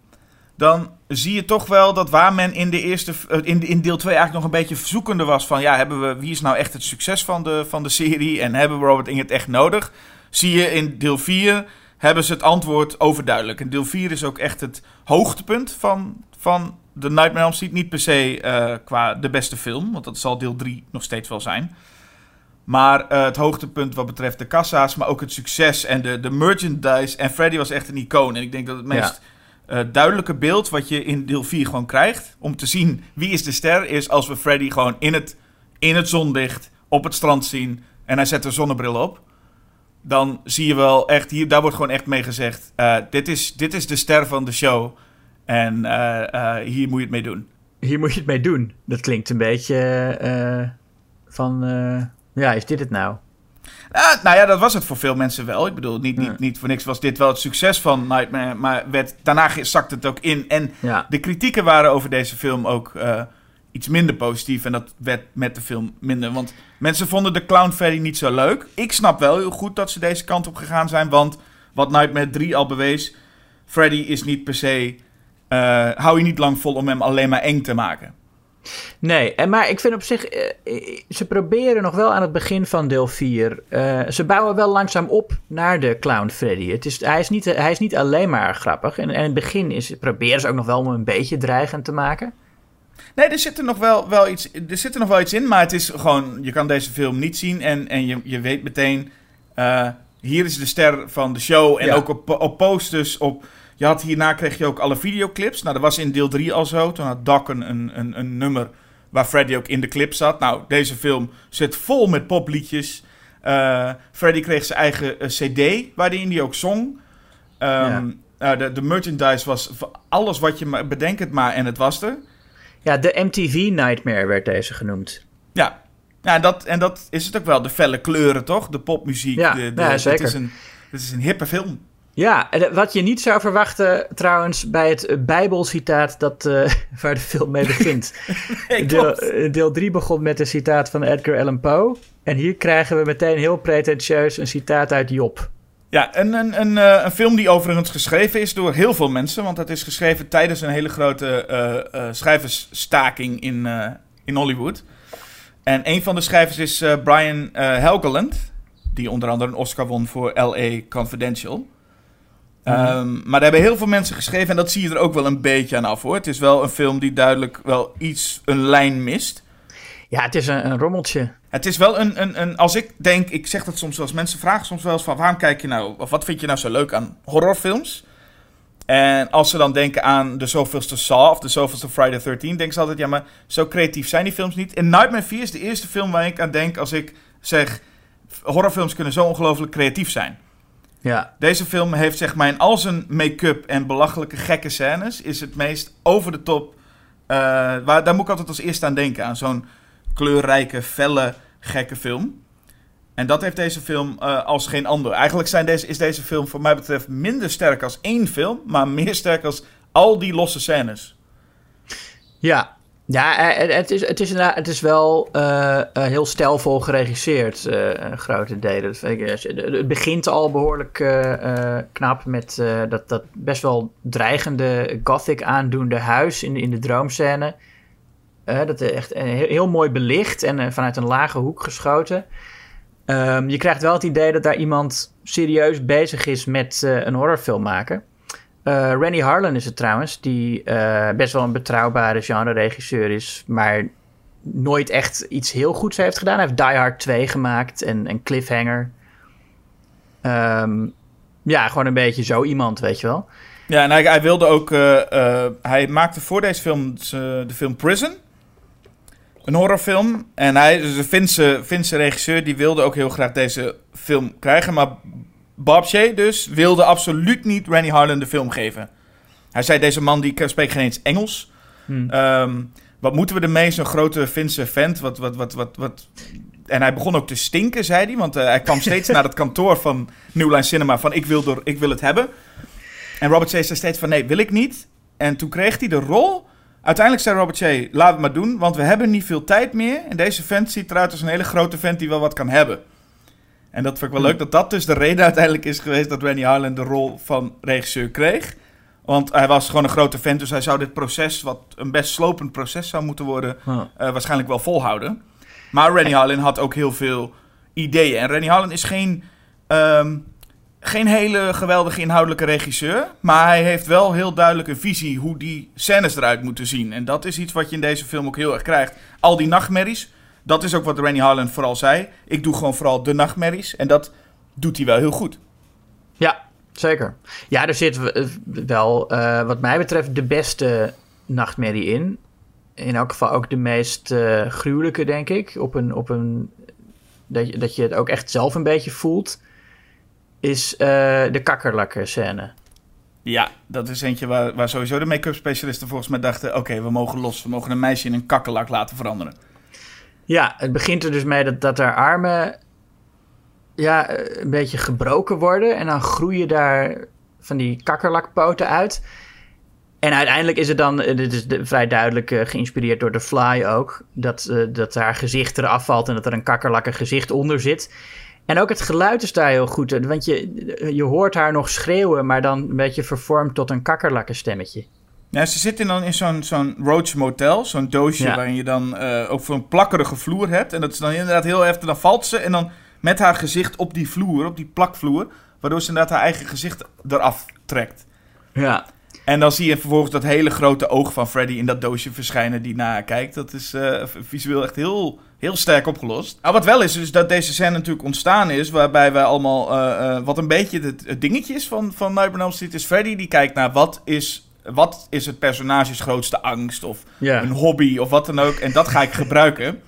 dan zie je toch wel dat waar men in, de eerste, eh, in, in deel 2 eigenlijk nog een beetje zoekende was van... ja, hebben we, wie is nou echt het succes van de, van de serie en hebben we Robert Ingert echt nodig? Zie je in deel 4 hebben ze het antwoord overduidelijk. En deel 4 is ook echt het hoogtepunt van, van de Nightmare on Elm Street. Niet per se eh, qua de beste film, want dat zal deel 3 nog steeds wel zijn. Maar eh, het hoogtepunt wat betreft de kassa's, maar ook het succes en de, de merchandise. En Freddy was echt een icoon. En ik denk dat het meest eh, duidelijke beeld wat je in deel 4 gewoon krijgt... om te zien wie is de ster, is als we Freddy gewoon in het, in het zonlicht op het strand zien... en hij zet een zonnebril op. Dan zie je wel echt, hier, daar wordt gewoon echt mee gezegd... eh, dit, is, dit is de ster van de show en eh, hier moet je het mee doen. hier moet je het mee doen. Dat klinkt een beetje van, ja, is dit het nou? Nou ja, dat was het voor veel mensen wel. Ik bedoel, niet, niet, niet voor niks was dit wel het succes van Nightmare. Maar werd, daarna zakte het ook in. En Ja, de kritieken waren over deze film ook eh, iets minder positief. En dat werd met de film minder. Want mensen vonden de Clown Freddy niet zo leuk. Ik snap wel heel goed dat ze deze kant op gegaan zijn. Want wat Nightmare 3 al bewees... Freddy is niet per se... eh, hou je niet lang vol om hem alleen maar eng te maken. Nee, en maar ik vind op zich, eh, eh, ze proberen nog wel aan het begin van deel 4. eh, ze bouwen wel langzaam op naar de Clown Freddy. Het is, hij, is niet, hij is niet alleen maar grappig. En, en in het begin is, proberen ze ook nog wel om hem een beetje dreigend te maken. Nee, er zit er nog wel, wel iets, er zit er nog wel iets in, maar het is gewoon, je kan deze film niet zien en, en je, je weet meteen, hier is de ster van de show. En Ja. ook op, op posters, op, je had hierna kreeg je ook alle videoclips. Nou, dat was in deel 3 al zo. Toen had Doc een, een, een, nummer waar Freddy ook in de clip zat. Nou, deze film zit vol met popliedjes. Eh Freddy kreeg zijn eigen eh, cd, waarin hij ook zong. Ehm, eh, de, de merchandise was alles wat je maar het maar en het was er. Ja, de MTV Nightmare werd deze genoemd. Ja, ja en, dat, en dat is het ook wel. De felle kleuren, toch? De popmuziek. Ja, de, de, ja, zeker. Het is, een, het is een hippe film. Ja, en wat je niet zou verwachten trouwens bij het eh, Bijbelcitaat dat, eh, *laughs* waar de film mee begint. *laughs* Nee, Deel, klopt. eh, deel 3 begon met een citaat van Edgar Allan Poe. En hier krijgen we meteen heel pretentieus een citaat uit Job. Ja, een, een, een, eh, een film die overigens geschreven is door heel veel mensen. Want het is geschreven tijdens een hele grote eh, eh, schrijversstaking in, eh, in Hollywood. En een van de schrijvers is eh, Brian eh, Helgeland. Die onder andere een Oscar won voor L.A. Confidential. Ehm, maar daar hebben heel veel mensen geschreven. En dat zie je er ook wel een beetje aan af hoor. Het is wel een film die duidelijk wel iets, een lijn mist. Ja, het is een, een rommeltje. Het is wel een, een, een. Als ik denk, ik zeg dat soms wel eens. Mensen vragen soms wel eens van waarom kijk je nou. Of wat vind je nou zo leuk aan horrorfilms? En als ze dan denken aan de zoveelste Saw of de zoveelste Friday 13, denken ze altijd, ja, maar zo creatief zijn die films niet. En Nightmare 4 is de eerste film waar ik aan denk als ik zeg, horrorfilms kunnen zo ongelooflijk creatief zijn. Ja, Deze film heeft zeg maar in al zijn make-up en belachelijke gekke scènes, is het meest over de top. eh, waar, daar moet ik altijd als eerste aan denken, aan zo'n kleurrijke, felle, gekke film. En dat heeft deze film eh, als geen ander. Eigenlijk zijn deze, is deze film voor mij betreft minder sterk als één film, maar meer sterk als al die losse scènes. ja. Ja, eh, het is, het is, het is wel eh, eh, heel stijlvol geregisseerd, eh, in grote delen. Eh, Het begint al behoorlijk eh, eh, knap met eh, dat, dat best wel dreigende gothic aandoende huis in in de droomscène. Eh, dat is echt eh, heel, mooi belicht en eh, vanuit een lage hoek geschoten. Ehm, je krijgt wel het idee dat daar iemand serieus bezig is met eh, een horrorfilm maken. Eh Rennie Harlan is het trouwens, die eh, best wel een betrouwbare genre-regisseur is, maar nooit echt iets heel goeds heeft gedaan. Hij heeft Die Hard 2 gemaakt en, en Cliffhanger. Ehm, ja, gewoon een beetje zo iemand, weet je wel. Ja, en hij, hij wilde ook. eh, hij maakte voor deze film de film Prison. Een horrorfilm. En hij, dus een Finse, Finse regisseur, die wilde ook heel graag deze film krijgen. Maar Bob Shea dus wilde absoluut niet Rennie Harlan de film geven. Hij zei, deze man die spreekt geen eens Engels. Hmm. Ehm, wat moeten we ermee? Zo'n grote Finse vent. Wat, wat, wat, wat, wat... En hij begon ook te stinken, zei hij. Want eh, hij kwam *laughs* steeds naar het kantoor van New Line Cinema van ik wil, door, ik wil het hebben. En Robert Shea zei steeds van nee, wil ik niet. En toen kreeg hij de rol. Uiteindelijk zei Robert Shea, laat het maar doen, want we hebben niet veel tijd meer. En deze vent ziet eruit als een hele grote vent die wel wat kan hebben. En dat vond ik wel leuk, dat dat dus de reden uiteindelijk is geweest dat Rennie Harlan de rol van regisseur kreeg. Want hij was gewoon een grote vent, dus hij zou dit proces, wat een best slopend proces zou moeten worden, Huh. eh, waarschijnlijk wel volhouden. Maar Rennie Harlan had ook heel veel ideeën. En Rennie Harlan is geen, ehm, geen hele geweldige inhoudelijke regisseur. Maar hij heeft wel heel duidelijk een visie hoe die scènes eruit moeten zien. En dat is iets wat je in deze film ook heel erg krijgt. Al die nachtmerries, dat is ook wat Rennie Harlan vooral zei. Ik doe gewoon vooral de nachtmerries. En dat doet hij wel heel goed. Ja, zeker. Ja, er zit wel, eh, wat mij betreft, de beste nachtmerrie in. In elk geval ook de meest eh, gruwelijke, denk ik. Op een, op een, dat, je, dat je het ook echt zelf een beetje voelt. Is eh, de kakkerlakken scène. Ja, dat is eentje waar, waar sowieso de make-up specialisten volgens mij dachten... oké, we mogen los. We mogen een meisje in een kakkerlak laten veranderen. Ja, het begint er dus mee dat, dat haar armen ja, eh, een beetje gebroken worden. En dan groeien daar van die kakkerlakpoten uit. En uiteindelijk is het dan, eh, dit is vrij duidelijk eh, geïnspireerd door The Fly ook, dat, dat haar gezicht eraf valt en dat er een kakkerlakken gezicht onder zit. En ook het geluid is daar heel goed. Want je, je hoort haar nog schreeuwen, maar dan een beetje vervormd tot een kakkerlakkenstemmetje. Ja, ze zitten dan in zo'n zo'n Roach Motel, zo'n doosje Ja. waarin je dan eh, ook zo'n plakkerige vloer hebt. En dat is dan inderdaad heel heftig. Dan valt ze en dan met haar gezicht op die vloer, op die plakvloer, waardoor ze inderdaad haar eigen gezicht eraf trekt. Ja. En dan zie je vervolgens dat hele grote oog van Freddy in dat doosje verschijnen die naar kijkt. Dat is eh, visueel echt heel, heel sterk opgelost. Maar wat wel is, is dat deze scène natuurlijk ontstaan is, waarbij wij allemaal, eh, wat een beetje het, het dingetje is van, van Nightmare on Elm Street, is Freddy die kijkt naar wat is, wat is het personages grootste angst of Ja. een hobby of wat dan ook. En dat ga ik *laughs* gebruiken.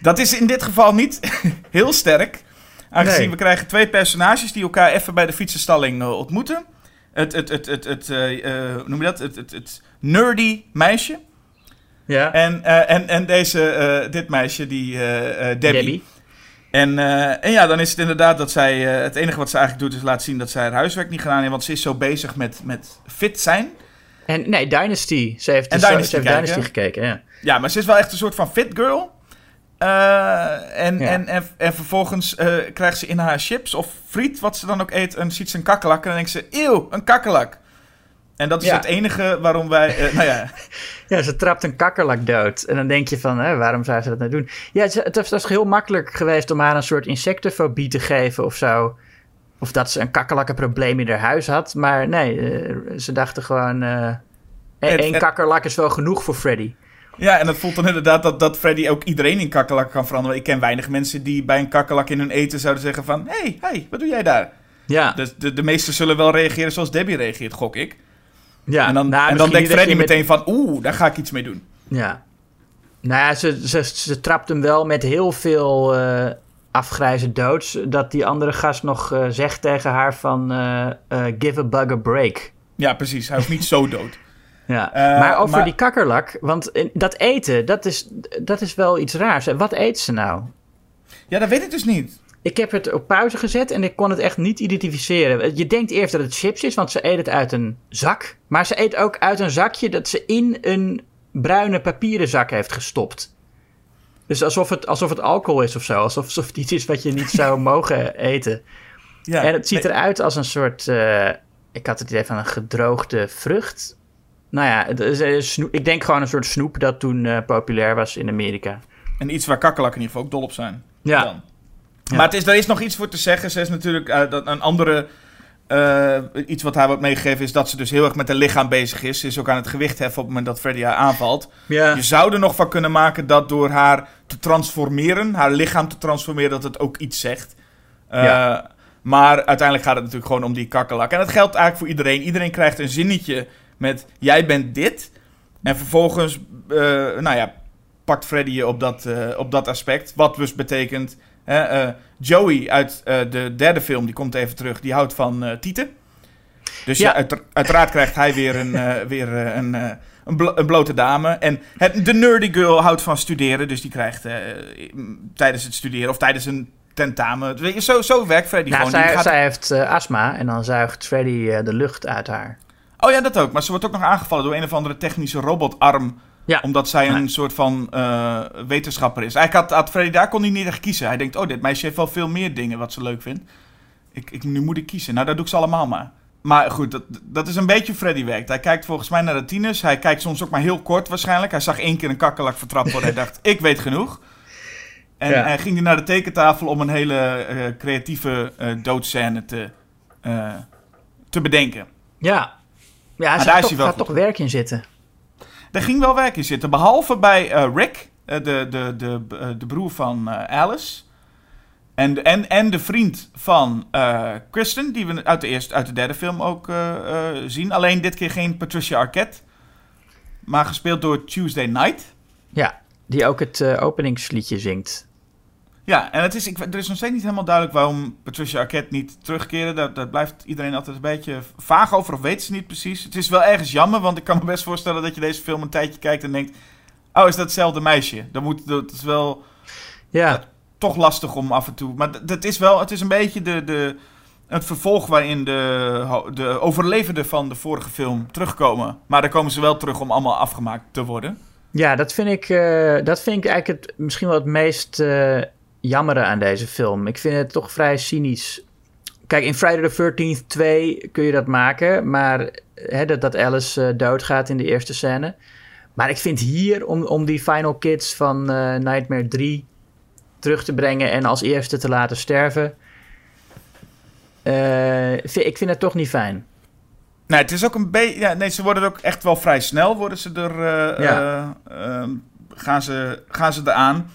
Dat is in dit geval niet *laughs* heel sterk. Aangezien Nee. we krijgen twee personages die elkaar even bij de fietsenstalling eh, ontmoeten. Het, het, het, het, het, eh, eh, noem je dat? Het, het, het nerdy meisje. Ja. En, en, en deze, dit meisje, die Debbie. Debbie. En, eh, en ja, dan is het inderdaad dat zij... eh, het enige wat ze eigenlijk doet is laten zien dat zij haar huiswerk niet gedaan heeft. Want ze is zo bezig met, met fit zijn. En nee, Dynasty. Ze heeft, En dus- Dynasty ze heeft Dynasty gekeken, ja. Ja, maar ze is wel echt een soort van fit girl. Eh, en, Ja. en, en, en vervolgens krijgt ze in haar chips of friet, wat ze dan ook eet, en ziet ze een kakkelak. En dan denkt ze, eeuw, een kakkelak. En dat is Ja. het enige waarom wij, nou ja, *laughs* Ja, ze trapt een kakkerlak dood. En dan denk je van, hè, waarom zou ze dat nou doen? Ja, het, het was, het was heel makkelijk geweest om haar een soort insectenfobie te geven of zo. Of dat ze een kakkerlakkenprobleem in haar huis had. Maar nee, eh, ze dachten gewoon... Het- één kakkerlak is wel genoeg voor Freddy. ja, en het voelt dan inderdaad dat, dat Freddy ook iedereen in kakkelak kan veranderen. Ik ken weinig mensen die bij een kakkelak in hun eten zouden zeggen van, hé, hey, hey, wat doe jij daar? Ja, De, de, de meesten zullen wel reageren zoals Debbie reageert, gok ik. Ja. en dan, nou, en dan denkt Freddy met- meteen van, oeh, daar ga ik iets mee doen. Ja. Nou ja, ze, ze, ze trapt hem wel met heel veel eh afgrijzen doods. Dat die andere gast nog eh, zegt tegen haar van... eh, give a bug a break. Ja, precies, hij hoeft niet zo dood. *laughs* Ja. Maar over maar- die kakkerlak, want dat eten, dat is, dat is wel iets raars. En Wat eet ze nou? Ja, dat weet ik dus niet. Ik heb het op pauze gezet en ik kon het echt niet identificeren. Je denkt eerst dat het chips is, want ze eet het uit een zak. Maar ze eet ook uit een zakje dat ze in een bruine papieren zak heeft gestopt. Dus alsof het, alsof het alcohol is of zo. Alsof, alsof het iets is wat je niet zou *laughs* mogen eten. Ja, en het ziet eruit als een soort... eh, ik had het idee van een gedroogde vrucht. Nou ja, het is, snoep- ik denk gewoon een soort snoep dat toen eh, populair was in Amerika. En iets waar kakkelakken in ieder geval ook dol op zijn. Ja. Dan. Maar het is, er is nog iets voor te zeggen. Ze is natuurlijk eh, dat een andere. eh, iets wat haar wordt meegegeven is dat ze dus heel erg met haar lichaam bezig is. Ze is ook aan het gewicht heffen op het moment dat Freddy haar aanvalt. Ja. Je zou er nog van kunnen maken dat door haar te transformeren, haar lichaam te transformeren, dat het ook iets zegt. Eh, Ja. Maar uiteindelijk gaat het natuurlijk gewoon om die kakkelak. En dat geldt eigenlijk voor iedereen. Iedereen krijgt een zinnetje met jij bent dit. En vervolgens, nou ja, pakt Freddy je op dat, op dat aspect. Wat dus betekent, hè, eh, Joey uit eh, de derde film, die komt even terug, die houdt van eh tieten. Dus ja. Ja. uit- uiteraard krijgt hij weer een, eh, weer, eh, een, eh, een, blo- een blote dame. En het, de nerdy girl houdt van studeren, dus die krijgt eh, tijdens het studeren of tijdens een tentamen. Zo, zo werkt Freddy Nou, gewoon. Zij, gaat- zij heeft eh, astma en dan zuigt Freddy eh, de lucht uit haar. Oh ja, dat ook. Maar ze wordt ook nog aangevallen door een of andere technische robotarm. Ja. Omdat zij een soort van eh, wetenschapper is. Eigenlijk had, had Freddy daar kon hij niet echt kiezen. Hij denkt, oh, dit meisje heeft wel veel meer dingen wat ze leuk vindt. Ik, ik, nu moet ik kiezen. Nou, dat doe ik ze allemaal maar. Maar goed, dat, dat is een beetje Freddy werkt. Hij kijkt volgens mij naar de tieners. Hij kijkt soms ook maar heel kort waarschijnlijk. Hij zag één keer een kakkelak vertrapt worden. Hij dacht, *laughs* ik weet genoeg. En Ja. hij ging hij naar de tekentafel om een hele eh, creatieve eh doodscène te, te bedenken. Ja. Ja, daar hij toch, wel gaat goed toch werk in zitten. Er ging wel werk in zitten. Behalve bij eh, Rick, eh, de, de, de, eh, de broer van Alice. En, en, en de vriend van Kristen, die we uit de, eerste, uit de derde film ook zien. Alleen dit keer geen Patricia Arquette. Maar gespeeld door Tuesday Night. Ja, die ook het openingsliedje zingt. Ja, en het is, ik, er is nog steeds niet helemaal duidelijk waarom Patricia Arquette niet terugkeren. Daar, daar blijft iedereen altijd een beetje vaag over of weet ze niet precies. Het is wel ergens jammer, want ik kan me best voorstellen dat je deze film een tijdje kijkt en denkt... Oh, is dat hetzelfde meisje? Dan moet, dat is wel Ja, toch lastig om af en toe... Maar dat is wel, het is een beetje de, de, het vervolg waarin de, de overlevenden van de vorige film terugkomen. Maar dan komen ze wel terug om allemaal afgemaakt te worden. ja dat, vind ik, eh, dat vind ik eigenlijk het, misschien wel het meest eh, jammeren aan deze film. Ik vind het toch vrij cynisch. Kijk, in Friday the 13th 2 kun je dat maken, maar hè, dat, dat Alice eh, doodgaat in de eerste scène. Maar ik vind hier, om, om die Final Kids van eh, Nightmare 3 terug te brengen en als eerste te laten sterven, eh, ik vind het toch niet fijn. Nee, het is ook een beetje. Ja, nee, ze worden ook echt wel vrij snel. Worden ze er. eh, Ja. eh, ehm, gaan, ze, gaan ze eraan.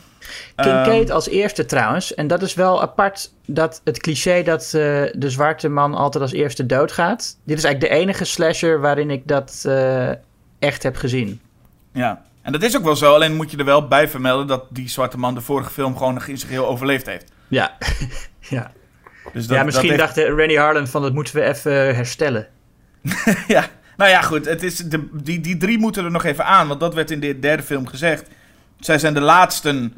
Kincaid Ehm, als eerste trouwens. En dat is wel apart, dat het cliché dat eh, de zwarte man altijd als eerste doodgaat. Dit is eigenlijk de enige slasher waarin ik dat eh, echt heb gezien. ja. En dat is ook wel zo. Alleen moet je er wel bij vermelden dat die zwarte man de vorige film gewoon nog in zijn geheel overleefd heeft. Ja, *laughs* ja. Dus dat, ja misschien dat dacht Randy Harlan van dat moeten we even herstellen. *laughs* ja, nou ja, goed. Het is de, die, die drie moeten er nog even aan, want dat werd in de derde film gezegd. Zij zijn de laatsten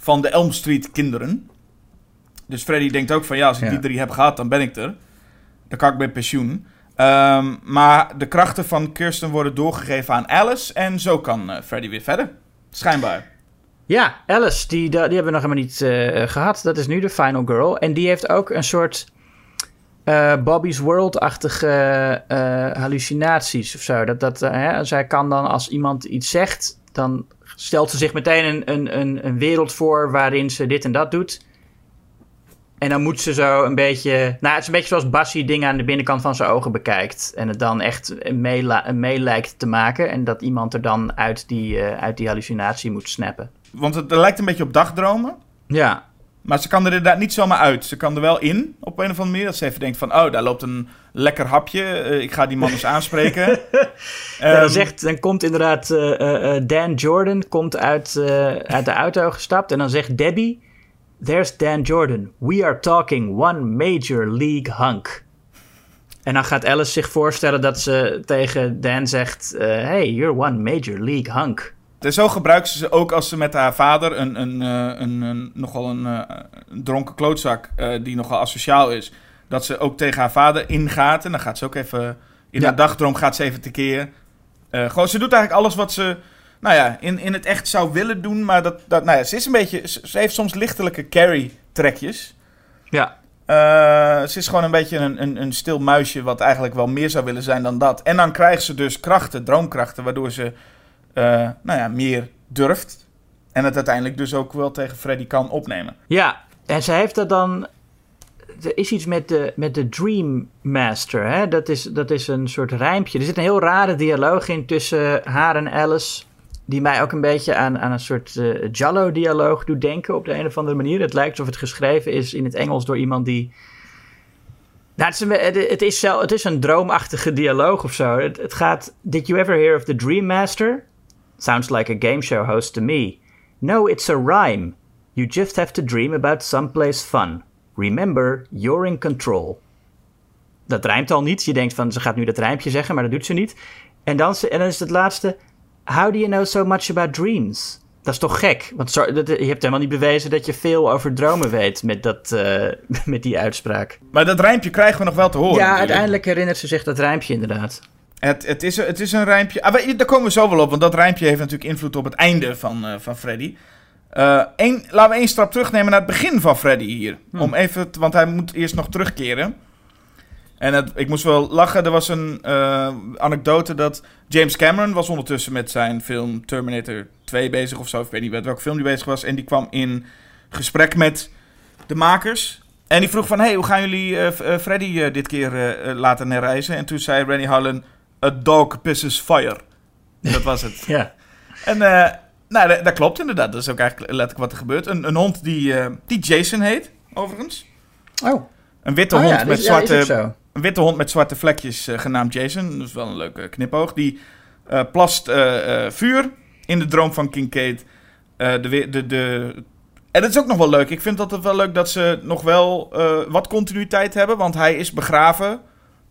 van de Elm Street kinderen. Dus Freddy denkt ook van ja, als ik Ja. die drie heb gehad, dan ben ik er. Dan kan ik bij pensioen. Ehm, maar de krachten van Kirsten worden doorgegeven aan Alice en zo kan eh, Freddy weer verder. Schijnbaar. Ja, Alice, die, die hebben we nog helemaal niet eh, gehad. Dat is nu de final girl. En die heeft ook een soort eh, Bobby's World-achtige hallucinaties of zo. Dat, dat, hè, zij kan dan, als iemand iets zegt, dan stelt ze zich meteen een, een, een, een wereld voor waarin ze dit en dat doet. En dan moet ze zo een beetje... Nou, het is een beetje zoals Bassie dingen aan de binnenkant van zijn ogen bekijkt. En het dan echt mee, mee lijkt te maken. En dat iemand er dan uit die, eh, uit die hallucinatie moet snappen. Want het, het lijkt een beetje op dagdromen. Ja, Maar ze kan er inderdaad niet zomaar uit. Ze kan er wel in, op een of andere manier. Dat ze even denkt van, oh, daar loopt een lekker hapje. Eh, ik ga die man eens *laughs* aanspreken. Ja, Ehm, dan, zegt, dan komt inderdaad eh, eh, Dan Jordan komt uit, uit de auto gestapt. En dan zegt Debbie... There's Dan Jordan. We are talking one major league hunk. En dan gaat Alice zich voorstellen dat ze tegen Dan zegt... hey, you're one major league hunk. En zo gebruikt ze ze ook als ze met haar vader, een, een, eh, een, een- nogal een, eh, een dronken klootzak eh, die nogal asociaal is, dat ze ook tegen haar vader ingaat. En dan gaat ze ook even, in Ja. haar dagdroom gaat ze even tekeer. Eh gewoon, ze doet eigenlijk alles wat ze, nou ja, in, in het echt zou willen doen. Maar dat, dat, nou ja, ze is een beetje, ze, ze heeft soms lichtelijke Carrie-trekjes. Ja, ze is gewoon een beetje een, een, een stil muisje wat eigenlijk wel meer zou willen zijn dan dat. En dan krijgt ze dus krachten, droomkrachten, waardoor ze eh, nou ja, meer durft. En het uiteindelijk dus ook wel tegen Freddy kan opnemen. Ja, en ze heeft dat dan. Er is iets met de, met de Dream Master. Hè? Dat, is, dat is een soort rijmpje. Er zit een heel rare dialoog in tussen haar en Alice. Die mij ook een beetje aan, aan een soort eh Jallo-dialoog doet denken op de een of andere manier. Het lijkt alsof het geschreven is in het Engels door iemand die. Nou, het, is een, het, is het is een droomachtige dialoog of zo. Het gaat. Did you ever hear of the Dream Master? Sounds like a game show host to me. No, it's a rhyme. You just have to dream about someplace fun. Remember, you're in control. Dat rijmt al niet. Je denkt van, ze gaat nu dat rijmpje zeggen, maar dat doet ze niet. En dan, ze- en dan is het laatste... How do you know so much about dreams? Dat is toch gek? Want zo, dat, je hebt helemaal niet bewezen dat je veel over dromen weet met, dat, eh, *laughs* met die uitspraak. Maar dat rijmpje krijgen we nog wel te horen. ja, natuurlijk. uiteindelijk herinnert ze zich dat rijmpje inderdaad. Het, het, is, het is een rijmpje. Ah, daar komen we zo wel op, want dat rijmpje heeft natuurlijk invloed op het einde van, eh, van Freddy. Één- laten we één stap terugnemen naar het begin van Freddy hier. Om even, want hij moet eerst nog terugkeren. En het, ik moest wel lachen. Er was een eh, anekdote dat James Cameron was ondertussen met zijn film Terminator 2 bezig of zo. Ik weet niet met welke film die bezig was. En die kwam in gesprek met de makers. En die vroeg van, hey, hoe gaan jullie Freddy dit keer laten herreizen? En toen zei Randy Harlan, a dog pisses fire. Dat was het. *laughs* Ja. En eh, nou, dat, dat klopt inderdaad. Dat is ook eigenlijk letterlijk wat er gebeurt. Een, een hond die, eh, die Jason heet, overigens. Oh, Een witte oh hond ja, met ja, is zwarte... zo. Een witte hond met zwarte vlekjes, eh, genaamd Jason. Dat is wel een leuke knipoog. Die plast vuur in de droom van Kincaid. De, de, de... En dat is ook nog wel leuk. Ik vind dat het wel leuk dat ze nog wel wat continuïteit hebben. Want hij is begraven.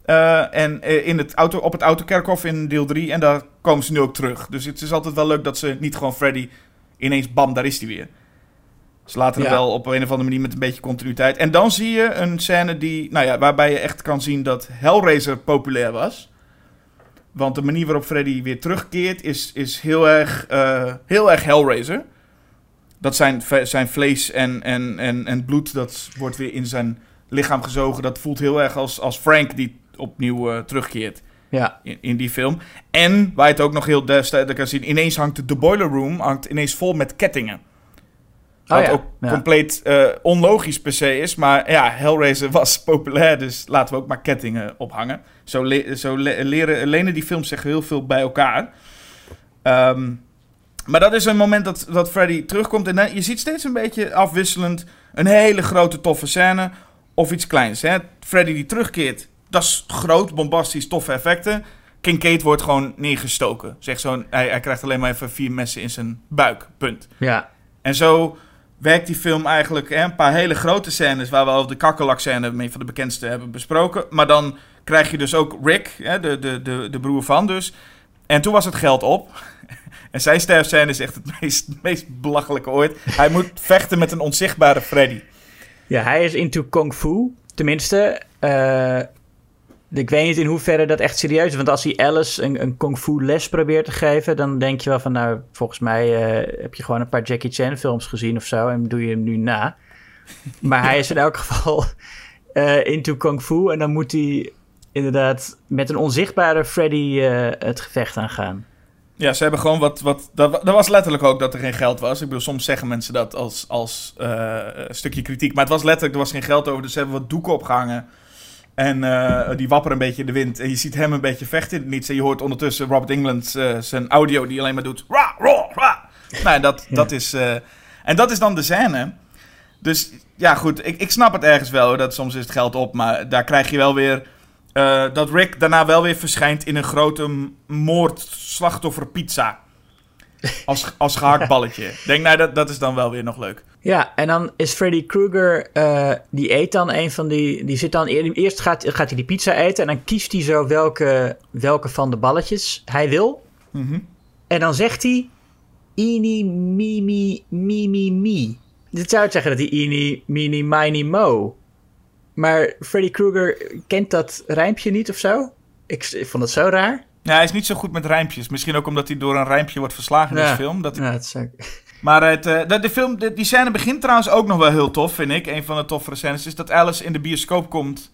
Eh, en eh, in het auto, op het autokerkhof in deel 3. En daar komen ze nu ook terug. Dus het is altijd wel leuk dat ze niet gewoon Freddy ineens bam, daar is hij weer. Ze laten hem Ja. wel op een of andere manier met een beetje continuïteit. En dan zie je een scène die, nou ja, waarbij je echt kan zien dat Hellraiser populair was. Want de manier waarop Freddy weer terugkeert is, is heel, erg, eh, heel erg Hellraiser. dat zijn, zijn vlees en, en, en, en bloed, dat wordt weer in zijn lichaam gezogen. Dat voelt heel erg als, als Frank die opnieuw eh, terugkeert Ja, in, in die film. En, waar je het ook nog heel duidelijk kan zien, ineens hangt de boiler room hangt ineens vol met kettingen. Wat Oh ja, ook ja. compleet eh, onlogisch per se is. Maar ja, Hellraiser *laughs* was populair, dus laten we ook maar kettingen ophangen. Zo, le- zo le- leren, lenen die films zich heel veel bij elkaar. Ehm, maar dat is een moment dat, dat Freddy terugkomt. En dan- je ziet steeds een beetje afwisselend een hele grote toffe scène of iets kleins. Hè? Freddy die terugkeert, dat is groot, bombastisch, toffe effecten. Kincaid wordt gewoon neergestoken. Zeg zo'n, hij, hij krijgt alleen maar even vier messen in zijn buik, punt. ja. En zo werkt die film eigenlijk hè, een paar hele grote scènes... waar we al de kakkelak-scène, een van de bekendste, hebben besproken. Maar dan krijg je dus ook Rick, hè, de, de, de, de broer van dus. En toen was het geld op. *laughs* En zijn sterfscène is echt het meest, *laughs* meest belachelijke ooit. Hij moet vechten met een onzichtbare Freddy. Ja, hij is into kung fu. Tenminste, eh, ik weet niet in hoeverre dat echt serieus is. Want als hij Alice een, een kung fu les probeert te geven... dan denk je wel van, nou, volgens mij eh, heb je gewoon een paar Jackie Chan films gezien of zo... en doe je hem nu na. *laughs* Maar hij is in elk geval eh, into kung fu... en dan moet hij inderdaad met een onzichtbare Freddy eh, het gevecht aangaan. Ja, ze hebben gewoon wat... wat dat, dat was letterlijk ook dat er geen geld was. Ik bedoel, soms zeggen mensen dat als, als stukje kritiek. Maar het was letterlijk, er was geen geld over. Dus ze hebben wat doeken opgehangen. En eh, die wapperen een beetje in de wind. En je ziet hem een beetje vechten in het niets. En je hoort ondertussen Robert England eh, zijn audio die alleen maar doet... Ra, ra, ra. Nou, dat, dat is... eh, en dat is dan de scène. Dus ja, goed. Ik, ik snap het ergens wel. hoor, Dat soms is het geld op. Maar daar krijg je wel weer... dat Rick daarna wel weer verschijnt in een grote m- moord-slachtoffer pizza. Als, als gehaktballetje. Ik *laughs* Denk, nou, dat, dat is dan wel weer nog leuk. Ja, en dan is Freddy Krueger, eh, die eet dan een van die, die zit dan, eer- eerst gaat, gaat hij die pizza eten en dan kiest hij zo welke, welke van de balletjes hij wil. Mhm. En dan zegt hij, Eeny, mimi, mimi, mi. Dit zou zeggen dat hij Eeny, mini, mini, mo. Maar Freddy Krueger kent dat rijmpje niet of zo? Ik, ik vond het zo raar. Ja, hij is niet zo goed met rijmpjes. Misschien ook omdat hij door een rijmpje wordt verslagen in Ja. deze film. Dat Ja, het is ook... *laughs* Maar het, eh, de, de film, de- die scène begint trouwens ook nog wel heel tof, vind ik. Een van de toffere scènes is dat Alice in de bioscoop komt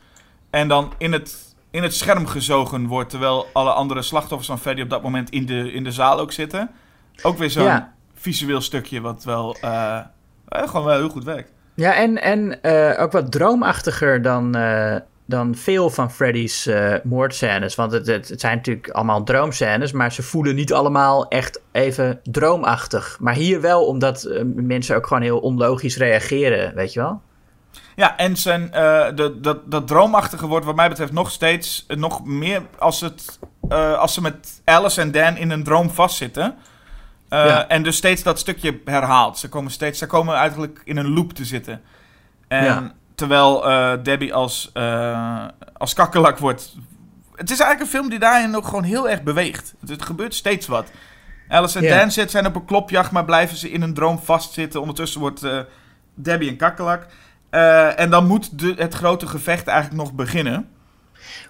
en dan in het, in het scherm gezogen wordt. Terwijl alle andere slachtoffers van Freddy op dat moment in de, in de zaal ook zitten. Ook weer zo'n Ja. visueel stukje wat wel eh, eh, gewoon wel heel goed werkt. Ja, en, en ook wat droomachtiger dan, dan veel van Freddy's eh moordscènes. Want het, het, het zijn natuurlijk allemaal droomscènes, maar ze voelen niet allemaal echt even droomachtig. Maar hier wel, omdat eh, mensen ook gewoon heel onlogisch reageren, weet je wel? Ja, en zijn, eh, de, dat, dat droomachtige wordt wat mij betreft nog steeds nog meer als, het, als ze met Alice en Dan in een droom vastzitten. Ja. En dus steeds dat stukje herhaalt. Ze komen, steeds, ze komen eigenlijk in een loop te zitten. En Ja. Terwijl eh, Debbie als, eh als kakkelak wordt... Het is eigenlijk een film die daarin ook gewoon heel erg beweegt. Het, het gebeurt steeds wat. Alice en Ja. Dan zit, zijn op een klopjacht, maar blijven ze in een droom vastzitten. Ondertussen wordt eh, Debbie een kakkelak. En dan moet de, het grote gevecht eigenlijk nog beginnen.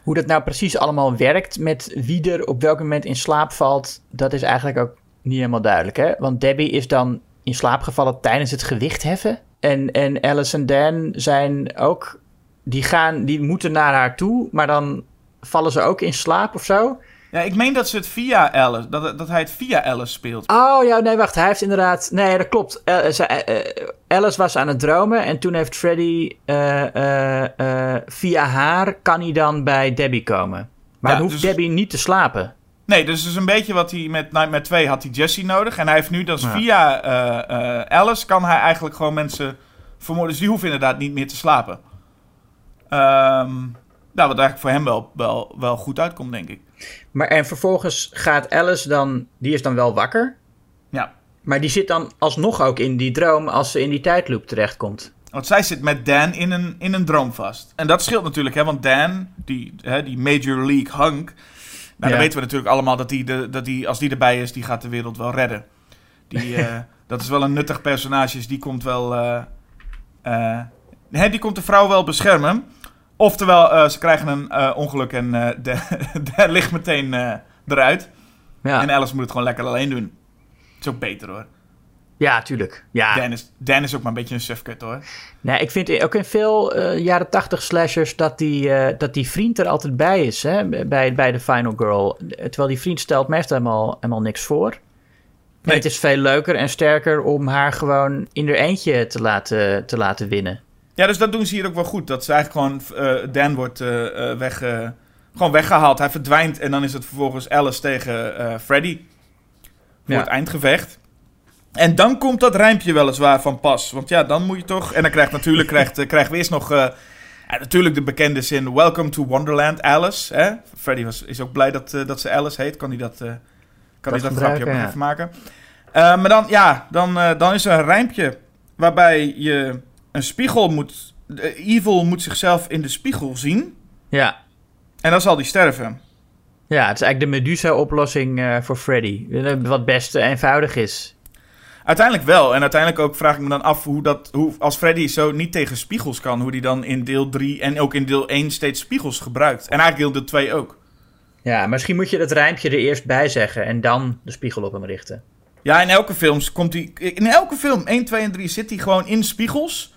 Hoe dat nou precies allemaal werkt met wie er op welk moment in slaap valt, dat is eigenlijk ook niet helemaal duidelijk. Hè? Want Debbie is dan in slaap gevallen tijdens het gewicht heffen. En, en Alice en Dan zijn ook, die, gaan, die moeten naar haar toe, maar dan vallen ze ook in slaap of zo. Ja, ik meen dat ze het via Alice, dat, dat hij het via Alice speelt. Oh ja, nee, wacht. Hij heeft inderdaad. Nee, dat klopt. Eh, eh, eh, Alice was aan het dromen en toen heeft Freddy via haar kan hij dan bij Debbie komen. Maar Ja, dan hoeft dus- Debbie niet te slapen. Nee, dus is een beetje wat hij met Nightmare 2 had hij Jesse nodig. En hij heeft nu dus Ja. via eh, eh, Alice kan hij eigenlijk gewoon mensen vermoorden. Dus die hoeven inderdaad niet meer te slapen. Ehm nou, wat eigenlijk voor hem wel, wel, wel goed uitkomt, denk ik. Maar en vervolgens gaat Alice dan, die is dan wel wakker. Ja. Maar die zit dan alsnog ook in die droom als ze in die tijdloop terechtkomt. Want zij zit met Dan in een, in een droom vast. En dat scheelt natuurlijk, hè, want Dan, die, hè, die Major League Hunk. Nou, dan weten we natuurlijk allemaal dat, die de, dat die, als die erbij is, die gaat de wereld wel redden. Die, *laughs* eh, dat is wel een nuttig personage, dus die komt wel. eh, hè, die komt de vrouw wel beschermen. Oftewel, ze krijgen een ongeluk en de, *laughs* de ligt meteen eruit. Ja. En Alice moet het gewoon lekker alleen doen. is ook beter hoor. Ja, tuurlijk. Ja. Dan, is, Dan is ook maar een beetje een sufkut hoor. Nee, ik vind ook in veel eh, jaren tachtig slashers dat die, eh, dat die vriend er altijd bij is, hè, bij, bij de Final Girl. Terwijl die vriend stelt meestal helemaal, helemaal niks voor. En Nee. het is veel leuker en sterker om haar gewoon in haar eentje te laten, te laten winnen. Ja, dus dat doen ze hier ook wel goed. Dat ze eigenlijk gewoon, eh, Dan wordt weg, gewoon weggehaald. Hij verdwijnt en dan is het vervolgens Alice tegen Freddy. Voor Ja. het eindgevecht. En dan komt dat rijmpje weliswaar van pas. Want ja, dan moet je toch... En dan krijgt natuurlijk *laughs* krijgt, eh, krijgen we eerst nog... eh, ja, natuurlijk de bekende zin... Welcome to Wonderland, Alice. Hè? Freddy was, is ook blij dat, eh, dat ze Alice heet. Kan hij dat, kan hij dat grapje ook ja. even maken. Maar dan, ja, dan, dan is er een rijmpje... waarbij je een spiegel moet... evil moet zichzelf in de spiegel zien... Ja, en dan zal die sterven. ja het is eigenlijk de Medusa-oplossing voor Freddy. Wat best eenvoudig is. Uiteindelijk wel. En uiteindelijk ook vraag ik me dan af hoe dat, hoe, als Freddy zo niet tegen spiegels kan, hoe die dan in deel 3 en ook in deel 1 steeds spiegels gebruikt. En eigenlijk deel 2 ook. Ja, misschien moet je dat rijmpje er eerst bij zeggen en dan de spiegel op hem richten. Ja, in elke film komt hij. In elke film, 1, 2 en 3, zit hij gewoon in spiegels.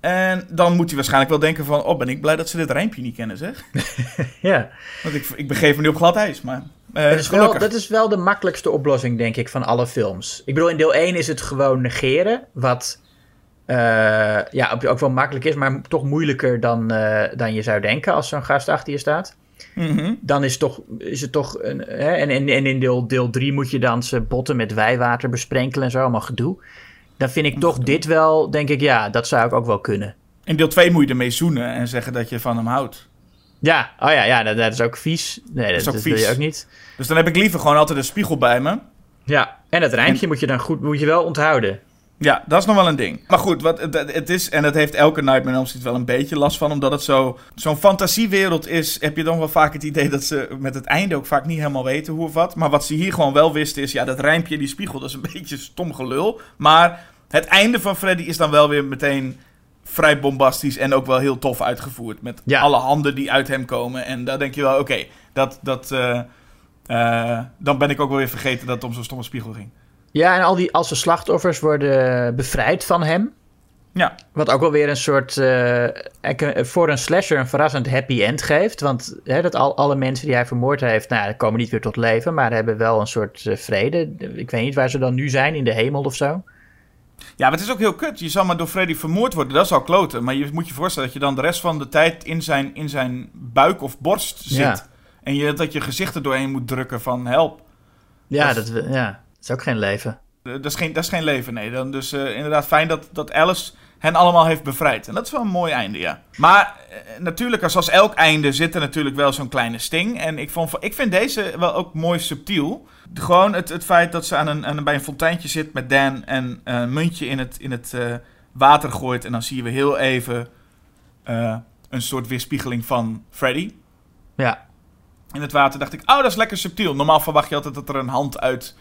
En dan moet hij waarschijnlijk wel denken van... Oh, ben ik blij dat ze dit rijmpje niet kennen, zeg. *laughs* Ja, Want ik, ik begeef me nu op glad ijs, maar... eh, dat is, wel, dat is wel de makkelijkste oplossing, denk ik, van alle films. Ik bedoel, in deel 1 is het gewoon negeren, wat eh, ja, ook- wel makkelijk is, maar toch moeilijker dan, eh, dan je zou denken als zo'n gast achter je staat. Mhm. Dan is het toch, is het toch een, hè, en, en, en in deel, deel 3 moet je dan ze botten met wijwater besprenkelen en zo, allemaal gedoe. Dan vind ik toch dit wel, denk ik, ja, dat zou ik ook wel kunnen. In deel 2 moet je ermee zoenen en zeggen dat je van hem houdt. Ja, oh ja, ja dat, dat is ook vies. Nee, dat, is ook dat wil je vies. ook niet. Dus dan heb ik liever gewoon altijd een spiegel bij me. Ja, en dat rijmpje moet je dan goed, moet je wel onthouden. Ja, dat is nog wel een ding. Maar goed, wat, het, is, en dat heeft elke Nightmare on Elm Street wel een beetje last van, omdat het zo, zo'n fantasiewereld is, heb je dan wel vaak het idee dat ze met het einde ook vaak niet helemaal weten hoe of wat. Maar wat ze hier gewoon wel wisten is, ja, dat rijmpje, die spiegel, dat is een *laughs* beetje stom gelul. Maar het einde van Freddy is dan wel weer meteen vrij bombastisch en ook wel heel tof uitgevoerd. Met Ja. alle handen die uit hem komen. En daar denk je wel, oké, dat, dat, eh, eh, dan ben ik ook wel weer vergeten dat het om zo'n stomme spiegel ging. Ja, en al die als de slachtoffers worden bevrijd van hem. Ja, Wat ook wel weer een soort, eh, voor een slasher een verrassend happy end geeft. Want hè, dat al, alle mensen die hij vermoord heeft, nou, komen niet weer tot leven, maar hebben wel een soort vrede. Ik weet niet waar ze dan nu zijn, in de hemel of zo. Ja, maar het is ook heel kut. Je zal maar door Freddy vermoord worden. Dat is al kloten. Maar je moet je voorstellen dat je dan de rest van de tijd in zijn, in zijn buik of borst zit. Ja. En je, dat je gezicht er doorheen moet drukken van help. Ja, Dat dat, ja, dat is ook geen leven. Eh, Dat is geen, dat is geen leven, nee. Dan, dus eh, inderdaad fijn dat, dat Alice hen allemaal heeft bevrijd. En dat is wel een mooi einde, ja. Maar eh, natuurlijk, zoals elk einde, zit er natuurlijk wel zo'n kleine sting. En ik, vond, ik vind deze wel ook mooi subtiel. Gewoon het, het feit dat ze aan een, aan een, bij een fonteintje zit met Dan en een muntje in het, in het eh, water gooit. En dan zien we heel even eh, een soort weerspiegeling van Freddy Ja, in het water. Dacht ik, oh, dat is lekker subtiel. Normaal verwacht je altijd dat er een hand uit...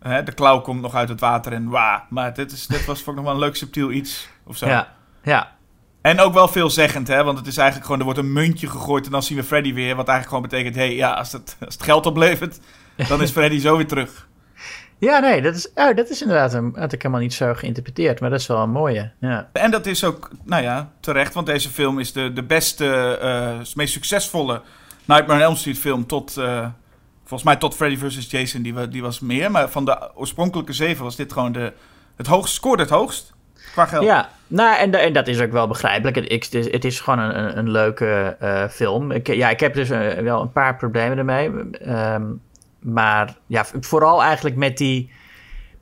Hè, de klauw komt nog uit het water en wauw. Maar dit, is, dit was ik nog wel een leuk subtiel iets of zo. ja, ja. En ook wel veelzeggend, hè. Want het is eigenlijk gewoon, er wordt een muntje gegooid en dan zien we Freddy weer. Wat eigenlijk gewoon betekent, hé, hey, ja, als het, als het geld oplevert, dan is Freddy zo weer terug. *laughs* Ja, nee, dat is, oh, dat is inderdaad, een, had ik helemaal niet zo geïnterpreteerd, maar dat is wel een mooie. Ja, En dat is ook, nou ja, terecht. Want deze film is de, de beste, eh, meest succesvolle Nightmare on Elm Street film tot... eh, volgens mij tot Freddy vs. Jason, die, die was meer. Maar van de oorspronkelijke zeven was dit gewoon de, het hoogst, scoorde het hoogst. Qua geld. Ja, nou, en, en dat is ook wel begrijpelijk. Het, is, het is gewoon een, een, leuke eh, film. Ik, ja, ik heb dus wel een paar problemen ermee. Ehm, maar ja, vooral eigenlijk met die,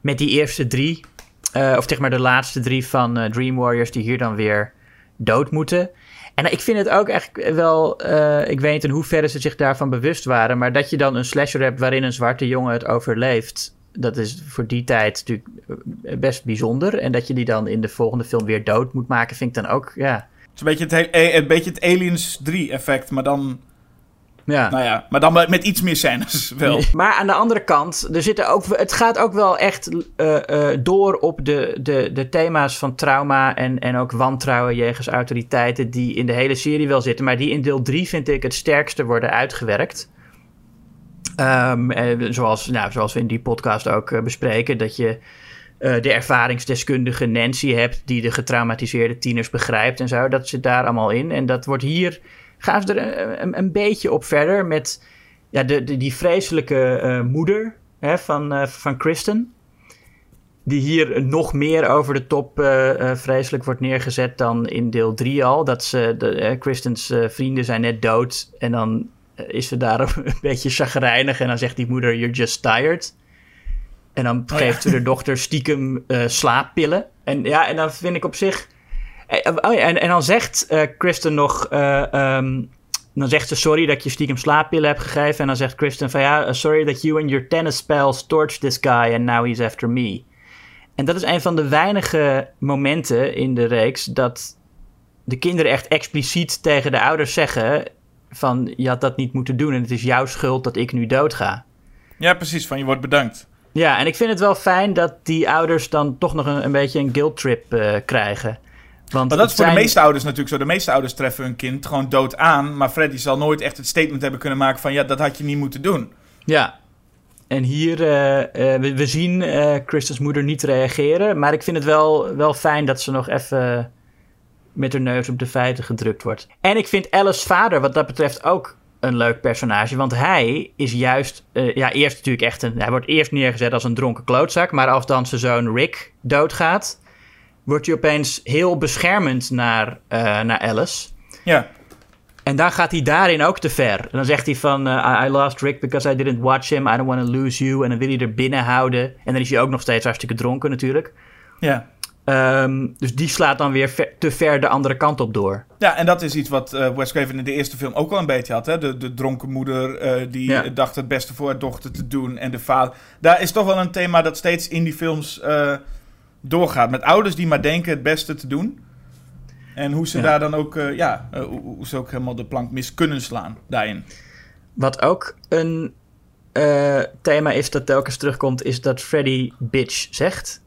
met die eerste drie. eh, of zeg maar de laatste drie van eh, Dream Warriors die hier dan weer dood moeten. En ik vind het ook echt wel... eh, ik weet niet in hoeverre ze zich daarvan bewust waren... maar dat je dan een slasher hebt waarin een zwarte jongen het overleeft... dat is voor die tijd natuurlijk best bijzonder. En dat je die dan in de volgende film weer dood moet maken... vind ik dan ook, ja... Het is een beetje het, he- een beetje het Aliens 3 effect, maar dan, ja. nou ja, maar dan met iets meer scènes *laughs* wel. Maar aan de andere kant, er zitten ook, het gaat ook wel echt eh, eh, door op de, de, de thema's van trauma en, en ook wantrouwen jegens autoriteiten die in de hele serie wel zitten, maar die in deel 3 vind ik het sterkste worden uitgewerkt. Ehm, eh, zoals, nou, zoals we in die podcast ook bespreken, dat je eh, de ervaringsdeskundige Nancy hebt, die de getraumatiseerde tieners begrijpt en zo. Dat zit daar allemaal in. En dat wordt hier, gaan ze er een, een, beetje op verder met ja, de, de, die vreselijke eh, moeder hè, van, eh, van Kristen. Die hier nog meer over de top eh, vreselijk wordt neergezet dan in deel 3 al. Dat ze, de, Kristens eh, vrienden zijn net dood. En dan is ze daar *laughs* een beetje chagrijnig. En dan zegt die moeder, you're just tired. En dan geeft ze de dochter stiekem slaappillen. En ja, en dan vind ik op zich... eh, oh ja, en, en dan zegt eh, Kristen nog... eh, ehm, dan zegt ze sorry dat je stiekem slaappillen hebt gegeven. En dan zegt Kristen van ja, uh, sorry that you and your tennis spells torched this guy and now he's after me. En dat is een van de weinige momenten in de reeks dat de kinderen echt expliciet tegen de ouders zeggen van je had dat niet moeten doen en het is jouw schuld dat ik nu doodga. Ja, precies. Van je wordt bedankt. Ja, en ik vind het wel fijn dat die ouders dan toch nog een, een beetje een guilt trip eh, krijgen. Want Maar dat is voor de meeste ouders natuurlijk zo. De meeste ouders treffen hun kind gewoon dood aan. Maar Freddy zal nooit echt het statement hebben kunnen maken van... ja, dat had je niet moeten doen. Ja. En hier, eh, eh, we, we zien eh Kristen's moeder niet reageren. Maar ik vind het wel, wel fijn dat ze nog even met haar neus op de feiten gedrukt wordt. En ik vind Alice's vader wat dat betreft ook een leuk personage. Want hij is juist, ja, eerst natuurlijk echt een... Hij wordt eerst neergezet als een dronken klootzak. Maar als dan zijn zoon Rick doodgaat... wordt hij opeens heel beschermend naar, eh, naar Alice... Ja. En dan gaat hij daarin ook te ver. En dan zegt hij van, eh, I, lost Rick because I didn't watch him. I don't want to lose you. En dan wil hij er binnen houden. En dan is hij ook nog steeds hartstikke dronken natuurlijk. Ja. Ehm, dus die slaat dan weer ver- te ver de andere kant op door. Ja, en dat is iets wat eh Wes Craven in de eerste film ook wel een beetje had. Hè? De, de dronken moeder die Ja. dacht het beste voor haar dochter te doen. En de vader. Daar is toch wel een thema dat steeds in die films doorgaat. Met ouders die maar denken het beste te doen. En hoe ze Ja. daar dan ook, eh, ja, eh, hoe, ze ook helemaal de plank mis kunnen slaan daarin. Wat ook een eh, thema is dat telkens terugkomt... is dat Freddy bitch zegt.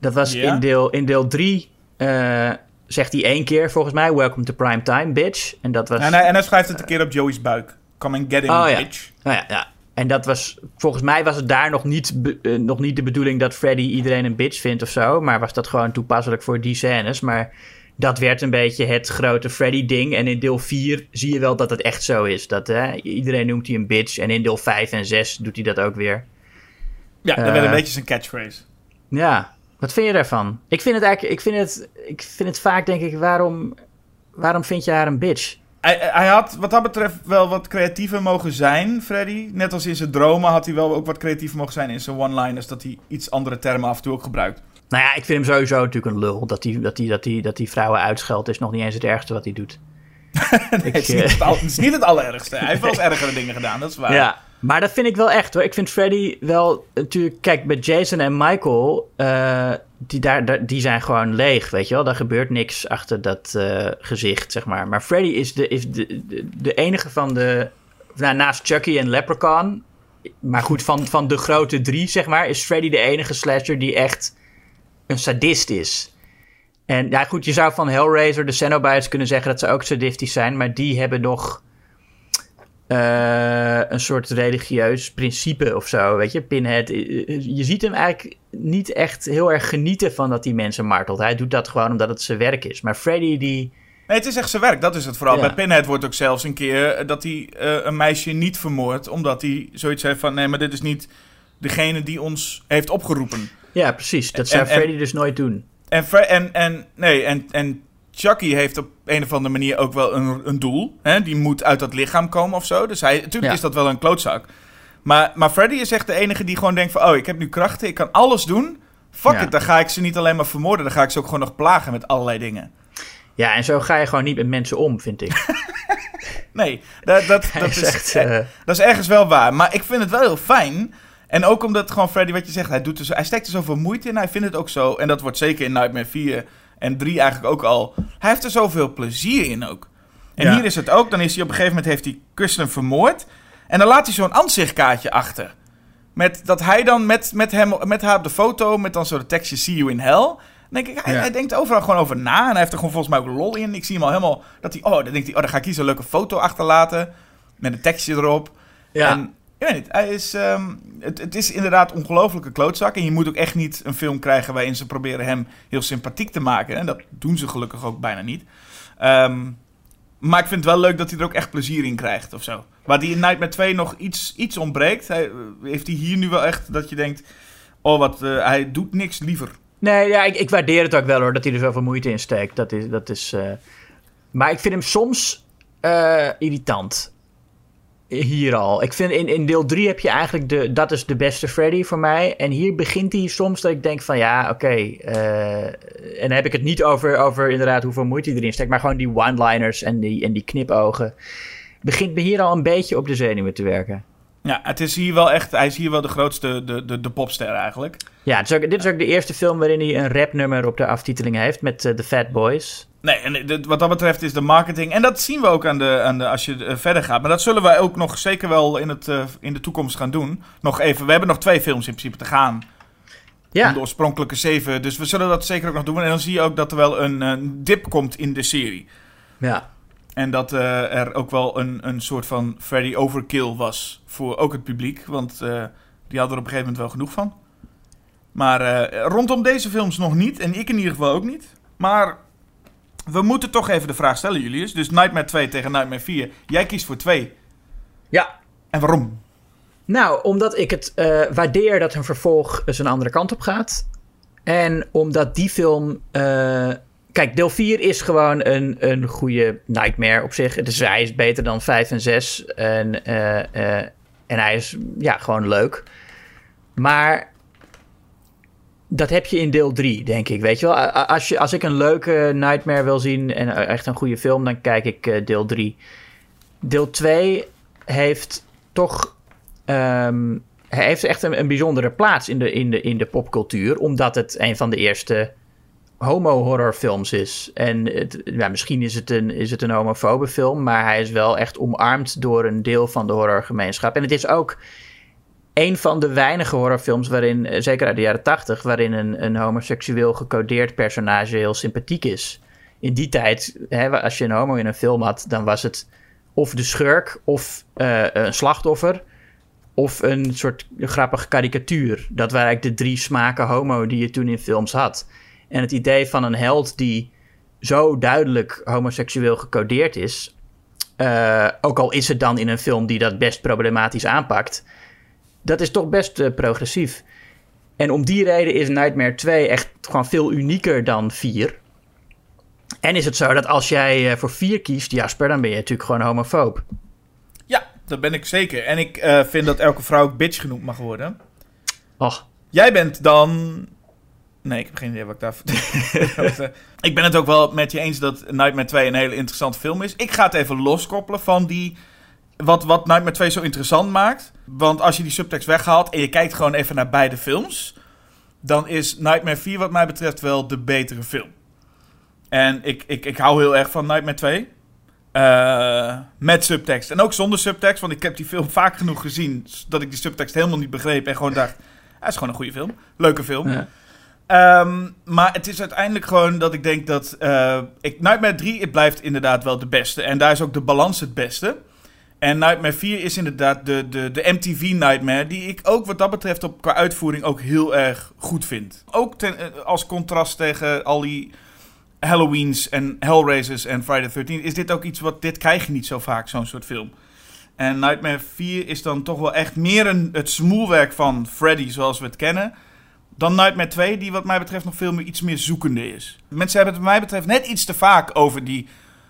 Dat was Ja? in deel 3... In deel drie, eh, zegt hij één keer volgens mij... Welcome to prime time, bitch. En dat was... En hij, en hij schrijft het een keer op Joey's buik. Come and get him, Oh, ja. bitch. Nou ja, ja. En dat was, volgens mij was het daar nog niet, eh, nog niet de bedoeling dat Freddy iedereen een bitch vindt of zo. Maar was dat gewoon toepasselijk voor die scènes. Maar dat werd een beetje het grote Freddy-ding. En in deel 4 zie je wel dat het echt zo is. Dat hè, iedereen noemt hij een bitch. En in deel 5 en 6 doet hij dat ook weer. Ja, dat Eh. werd een beetje zijn catchphrase. Ja, wat vind je daarvan? Ik vind het eigenlijk, ik vind het, ik vind het vaak denk ik, waarom, waarom vind je haar een bitch? Hij, hij had wat dat betreft wel wat creatiever mogen zijn, Freddy. Net als in zijn dromen had hij wel ook wat creatiever mogen zijn in zijn one-liners. Dat hij iets andere termen af en toe ook gebruikt. Nou ja, ik vind hem sowieso natuurlijk een lul. Dat hij dat die, dat die, dat die vrouwen uitscheldt is nog niet eens het ergste wat hij doet. *laughs* het, is niet het, al- het is niet het *laughs* allerergste. Hij heeft wel eens ergere dingen gedaan, dat is waar. Ja, maar dat vind ik wel echt hoor. Ik vind Freddy wel natuurlijk. Kijk, met Jason en Michael, eh, die, daar, die zijn gewoon leeg, weet je wel. Daar gebeurt niks achter dat eh, gezicht, zeg maar. Maar Freddy is de, is de, de, enige van de. Nou, naast Chucky en Leprechaun. Maar goed, van, van de grote drie, zeg maar, is Freddy de enige slasher die echt een sadist is. En ja, goed, je zou van Hellraiser, de Cenobites kunnen zeggen dat ze ook sadistisch zijn, maar die hebben nog een soort religieus principe of zo, weet je. Pinhead, eh, je ziet hem eigenlijk niet echt heel erg genieten van dat hij mensen martelt. Hij doet dat gewoon omdat het zijn werk is. Maar Freddy, die... Nee, het is echt zijn werk, dat is het vooral. Ja. Bij Pinhead wordt ook zelfs een keer eh, dat hij eh, een meisje niet vermoordt. Omdat hij zoiets heeft van, nee, maar dit is niet degene die ons heeft opgeroepen. Ja, precies. Dat zou En- en- Freddy dus nooit doen. En, en, en, nee, en, en Chucky heeft op een of andere manier ook wel een, een doel. Hè? Die moet uit dat lichaam komen of zo. Dus hij, natuurlijk Ja. is dat wel een klootzak. Maar, maar Freddy is echt de enige die gewoon denkt van... Oh, ik heb nu krachten, ik kan alles doen. Fuck Ja. it, dan ga ik ze niet alleen maar vermoorden. Dan ga ik ze ook gewoon nog plagen met allerlei dingen. Ja, en zo ga je gewoon niet met mensen om, vind ik. *laughs* Nee, dat, dat, *laughs* dat, is eh, dat is ergens wel waar. Maar ik vind het wel heel fijn. En ook omdat gewoon Freddy, wat je zegt, hij, doet er zo, hij steekt er zoveel moeite in. Hij vindt het ook zo. En dat wordt zeker in Nightmare 4 en 3 eigenlijk ook al. Hij heeft er zoveel plezier in ook. En Ja. hier is het ook. Dan is hij op een gegeven moment heeft hij Kristen vermoord. En dan laat hij zo'n ansichtkaartje achter. Met dat hij dan met, met, hem, met haar op de foto, met dan zo de tekstje See you in hell. Dan denk ik, hij, Ja. hij denkt overal gewoon over na. En hij heeft er gewoon volgens mij ook lol in. Ik zie hem al helemaal, dat hij, oh, dan denkt hij, oh, dan ga ik hier zo'n leuke foto achterlaten. Met een tekstje erop. ja. En Ik weet niet, hij is, ehm, het, het is inderdaad ongelofelijke klootzak. En je moet ook echt niet een film krijgen waarin ze proberen hem heel sympathiek te maken. En dat doen ze gelukkig ook bijna niet. Ehm, maar ik vind het wel leuk dat hij er ook echt plezier in krijgt of zo. Waar die in Nightmare 2 nog iets, iets ontbreekt, hij, heeft hij hier nu wel echt dat je denkt... Oh, wat, eh, hij doet niks liever. Nee, ja, ik, ik waardeer het ook wel hoor, dat hij er zoveel moeite in steekt. Dat is, dat is, eh, Maar ik vind hem soms eh, irritant. Hier al. Ik vind in, in deel 3 heb je eigenlijk de. Dat is de beste Freddy voor mij. En hier begint hij soms dat ik denk van ja, oké. eh, en dan heb ik het niet over, over inderdaad hoeveel moeite hij erin steekt. Maar gewoon die one-liners en die, en die knipogen. Begint me hier al een beetje op de zenuwen te werken. Ja, het is hier wel echt, hij is hier wel de grootste, de, de, de popster eigenlijk. Ja, het is ook, dit is ook de eerste film waarin hij een rapnummer op de aftiteling heeft met eh, de Fat Boys. Nee, en wat dat betreft is de marketing. En dat zien we ook aan de, aan de, als je eh, verder gaat. Maar dat zullen wij ook nog zeker wel in, het, eh, in de toekomst gaan doen. Nog even. We hebben nog twee films in principe te gaan. Ja, de oorspronkelijke zeven. Dus we zullen dat zeker ook nog doen. En dan zie je ook dat er wel een, dip komt in de serie. ja. En dat eh, er ook wel een, een soort van Freddy overkill was. Voor ook het publiek. Want die hadden er op een gegeven moment wel genoeg van. Maar rondom deze films nog niet. En ik in ieder geval ook niet. Maar we moeten toch even de vraag stellen, Julius. Dus Nightmare 2 tegen Nightmare 4. Jij kiest voor 2. ja. En waarom? Nou, omdat ik het eh, waardeer dat een vervolg eens een andere kant op gaat. En omdat die film. eh, kijk, deel 4 is gewoon een, een goede Nightmare op zich. Dus hij is beter dan 5 en 6. En, eh, en hij is ja, gewoon leuk. Maar. Dat heb je in deel 3, denk ik. Weet je wel, als, je, als ik een leuke Nightmare wil zien en eh, echt een goede film, dan kijk ik eh, deel 3. Deel 2 heeft toch Ehm, hij heeft echt een, een bijzondere plaats in de, in, de, in de popcultuur, omdat het een van de eerste homo-horrorfilms is. En het, ja, misschien is het, een, is het een homofobe film, maar hij is wel echt omarmd door een deel van de horrorgemeenschap. En het is ook een van de weinige horrorfilms waarin, eh, zeker uit de jaren tachtig, waarin een, een homoseksueel gecodeerd personage heel sympathiek is. In die tijd, hè, als je een homo in een film had, dan was het of de schurk of eh, een slachtoffer of een soort grappige karikatuur. Dat waren eigenlijk de drie smaken homo die je toen in films had. En het idee van een held die zo duidelijk homoseksueel gecodeerd is, eh, ook al is het dan in een film die dat best problematisch aanpakt, dat is toch best eh, progressief. En om die reden is Nightmare 2 echt gewoon veel unieker dan 4. En is het zo dat als jij eh, voor 4 kiest, Jasper, dan ben je natuurlijk gewoon homofoob. Ja, dat ben ik zeker. En ik eh, vind dat elke vrouw ook bitch genoemd mag worden. Och, Jij bent dan. Nee, ik heb geen idee wat ik daar. *laughs* ik ben het ook wel met je eens dat Nightmare 2 een hele interessante film is. Ik ga het even loskoppelen van die. Wat, wat Nightmare 2 zo interessant maakt. Want als je die subtekst weghaalt en je kijkt gewoon even naar beide films. Dan is Nightmare 4, wat mij betreft, wel de betere film. En ik, ik, ik hou heel erg van Nightmare 2. Eh, met subtekst. En ook zonder subtekst, want ik heb die film vaak genoeg gezien. dat ik die subtekst helemaal niet begreep. En gewoon dacht: hij is gewoon een goede film. Leuke film. Ja. Ehm, maar het is uiteindelijk gewoon dat ik denk dat. eh, ik, Nightmare 3 het blijft inderdaad wel de beste. En daar is ook de balans het beste. En Nightmare 4 is inderdaad de, de, de MTV Nightmare. Die ik ook wat dat betreft op, qua uitvoering ook heel erg goed vind. Ook eh, als contrast tegen al die Halloweens en Hellraisers en Friday the 13 is dit ook iets wat. Dit krijg je niet zo vaak, zo'n soort film. En Nightmare 4 is dan toch wel echt meer een, het smoelwerk van Freddy zoals we het kennen. Dan Nightmare 2, die wat mij betreft nog veel meer iets meer zoekende is. Mensen hebben het wat mij betreft net iets te vaak over die...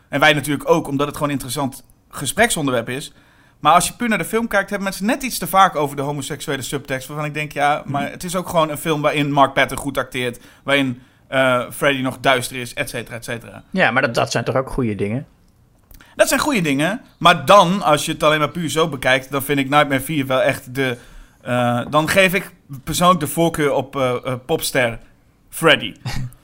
En wij natuurlijk ook, omdat het gewoon interessant gespreksonderwerp is. Maar als je puur naar de film kijkt, hebben mensen net iets te vaak over de homoseksuele subtekst. Waarvan ik denk, ja, maar het is ook gewoon een film waarin Mark Patton goed acteert. Waarin eh, Freddy nog duister is, et cetera, et cetera. Ja, maar dat, dat zijn toch ook goede dingen? Dat zijn goede dingen. Maar dan, als je het alleen maar puur zo bekijkt, dan vind ik Nightmare 4 wel echt de. eh, dan geef ik persoonlijk de voorkeur op eh, popster Freddy. *laughs*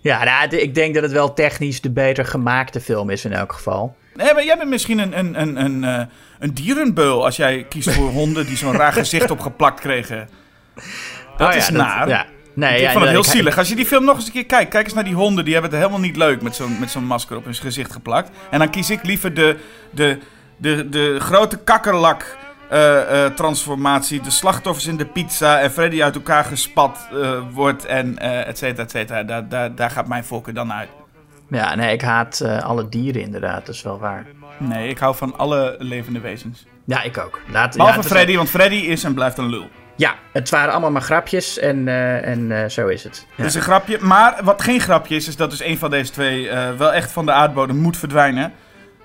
Ja, nou, ik denk dat het wel technisch de beter gemaakte film is in elk geval. Nee, maar jij bent misschien een, een, een, een, eh, een dierenbeul als jij kiest voor *laughs* honden die zo'n raar gezicht opgeplakt kregen. Dat Oh ja, is naar. ja. Nee, ik ja, vond het heel zielig. Als je die film nog eens een keer kijkt, kijk eens naar die honden. Die hebben het helemaal niet leuk met zo'n met zo'n masker op hun gezicht geplakt. En dan kies ik liever de, de, de, de grote kakkerlak eh, eh, transformatie. De slachtoffers in de pizza en Freddy uit elkaar gespat wordt en et cetera, et cetera. Daar, daar, daar gaat mijn voorkeur dan uit. Ja, nee, ik haat eh, alle dieren inderdaad, dat is wel waar. Nee, ik hou van alle levende wezens. Ja, ik ook. Laat, Behalve ja, het- Freddy, want Freddy is en blijft een lul. Ja, het waren allemaal maar grapjes en, eh, en eh, zo is het. Ja. Dat is een grapje. Maar wat geen grapje is, is dat dus een van deze twee wel echt van de aardbodem moet verdwijnen.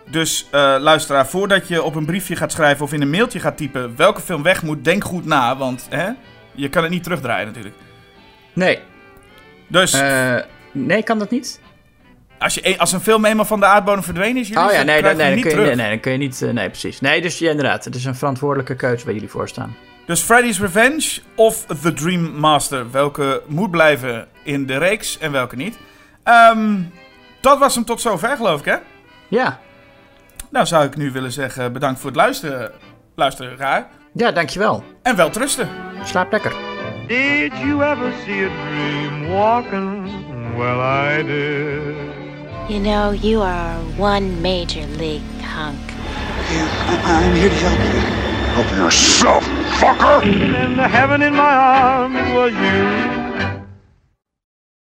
Dus luisteraar, voordat je op een briefje gaat schrijven of in een mailtje gaat typen welke film weg moet, denk goed na. Want hè, je kan het niet terugdraaien natuurlijk. Nee, Dus nee, kan dat niet? Als, je, een- als een film eenmaal van de aardbodem verdwenen is, jullie, Oh ja, nee, dan, nee, dan kun niet je, terug. nee, nee, dan kun je niet. eh, nee, precies. Nee, dus ja, inderdaad, het is een verantwoordelijke keuze waar jullie voor staan. Dus Freddy's Revenge of The Dream Master. Welke moet blijven in de reeks en welke niet. Ehm, dat was hem tot zover, geloof ik, hè? Ja, Nou zou ik nu willen zeggen bedankt voor het luisteren, luisteraar. ja, dankjewel. En wel trusten. Slaap lekker. Did you ever see a dream walking? Well, I did. You know, you are one major league hunk. I'm here to help you. Help yourself, fucker! And the heaven in my arms was you.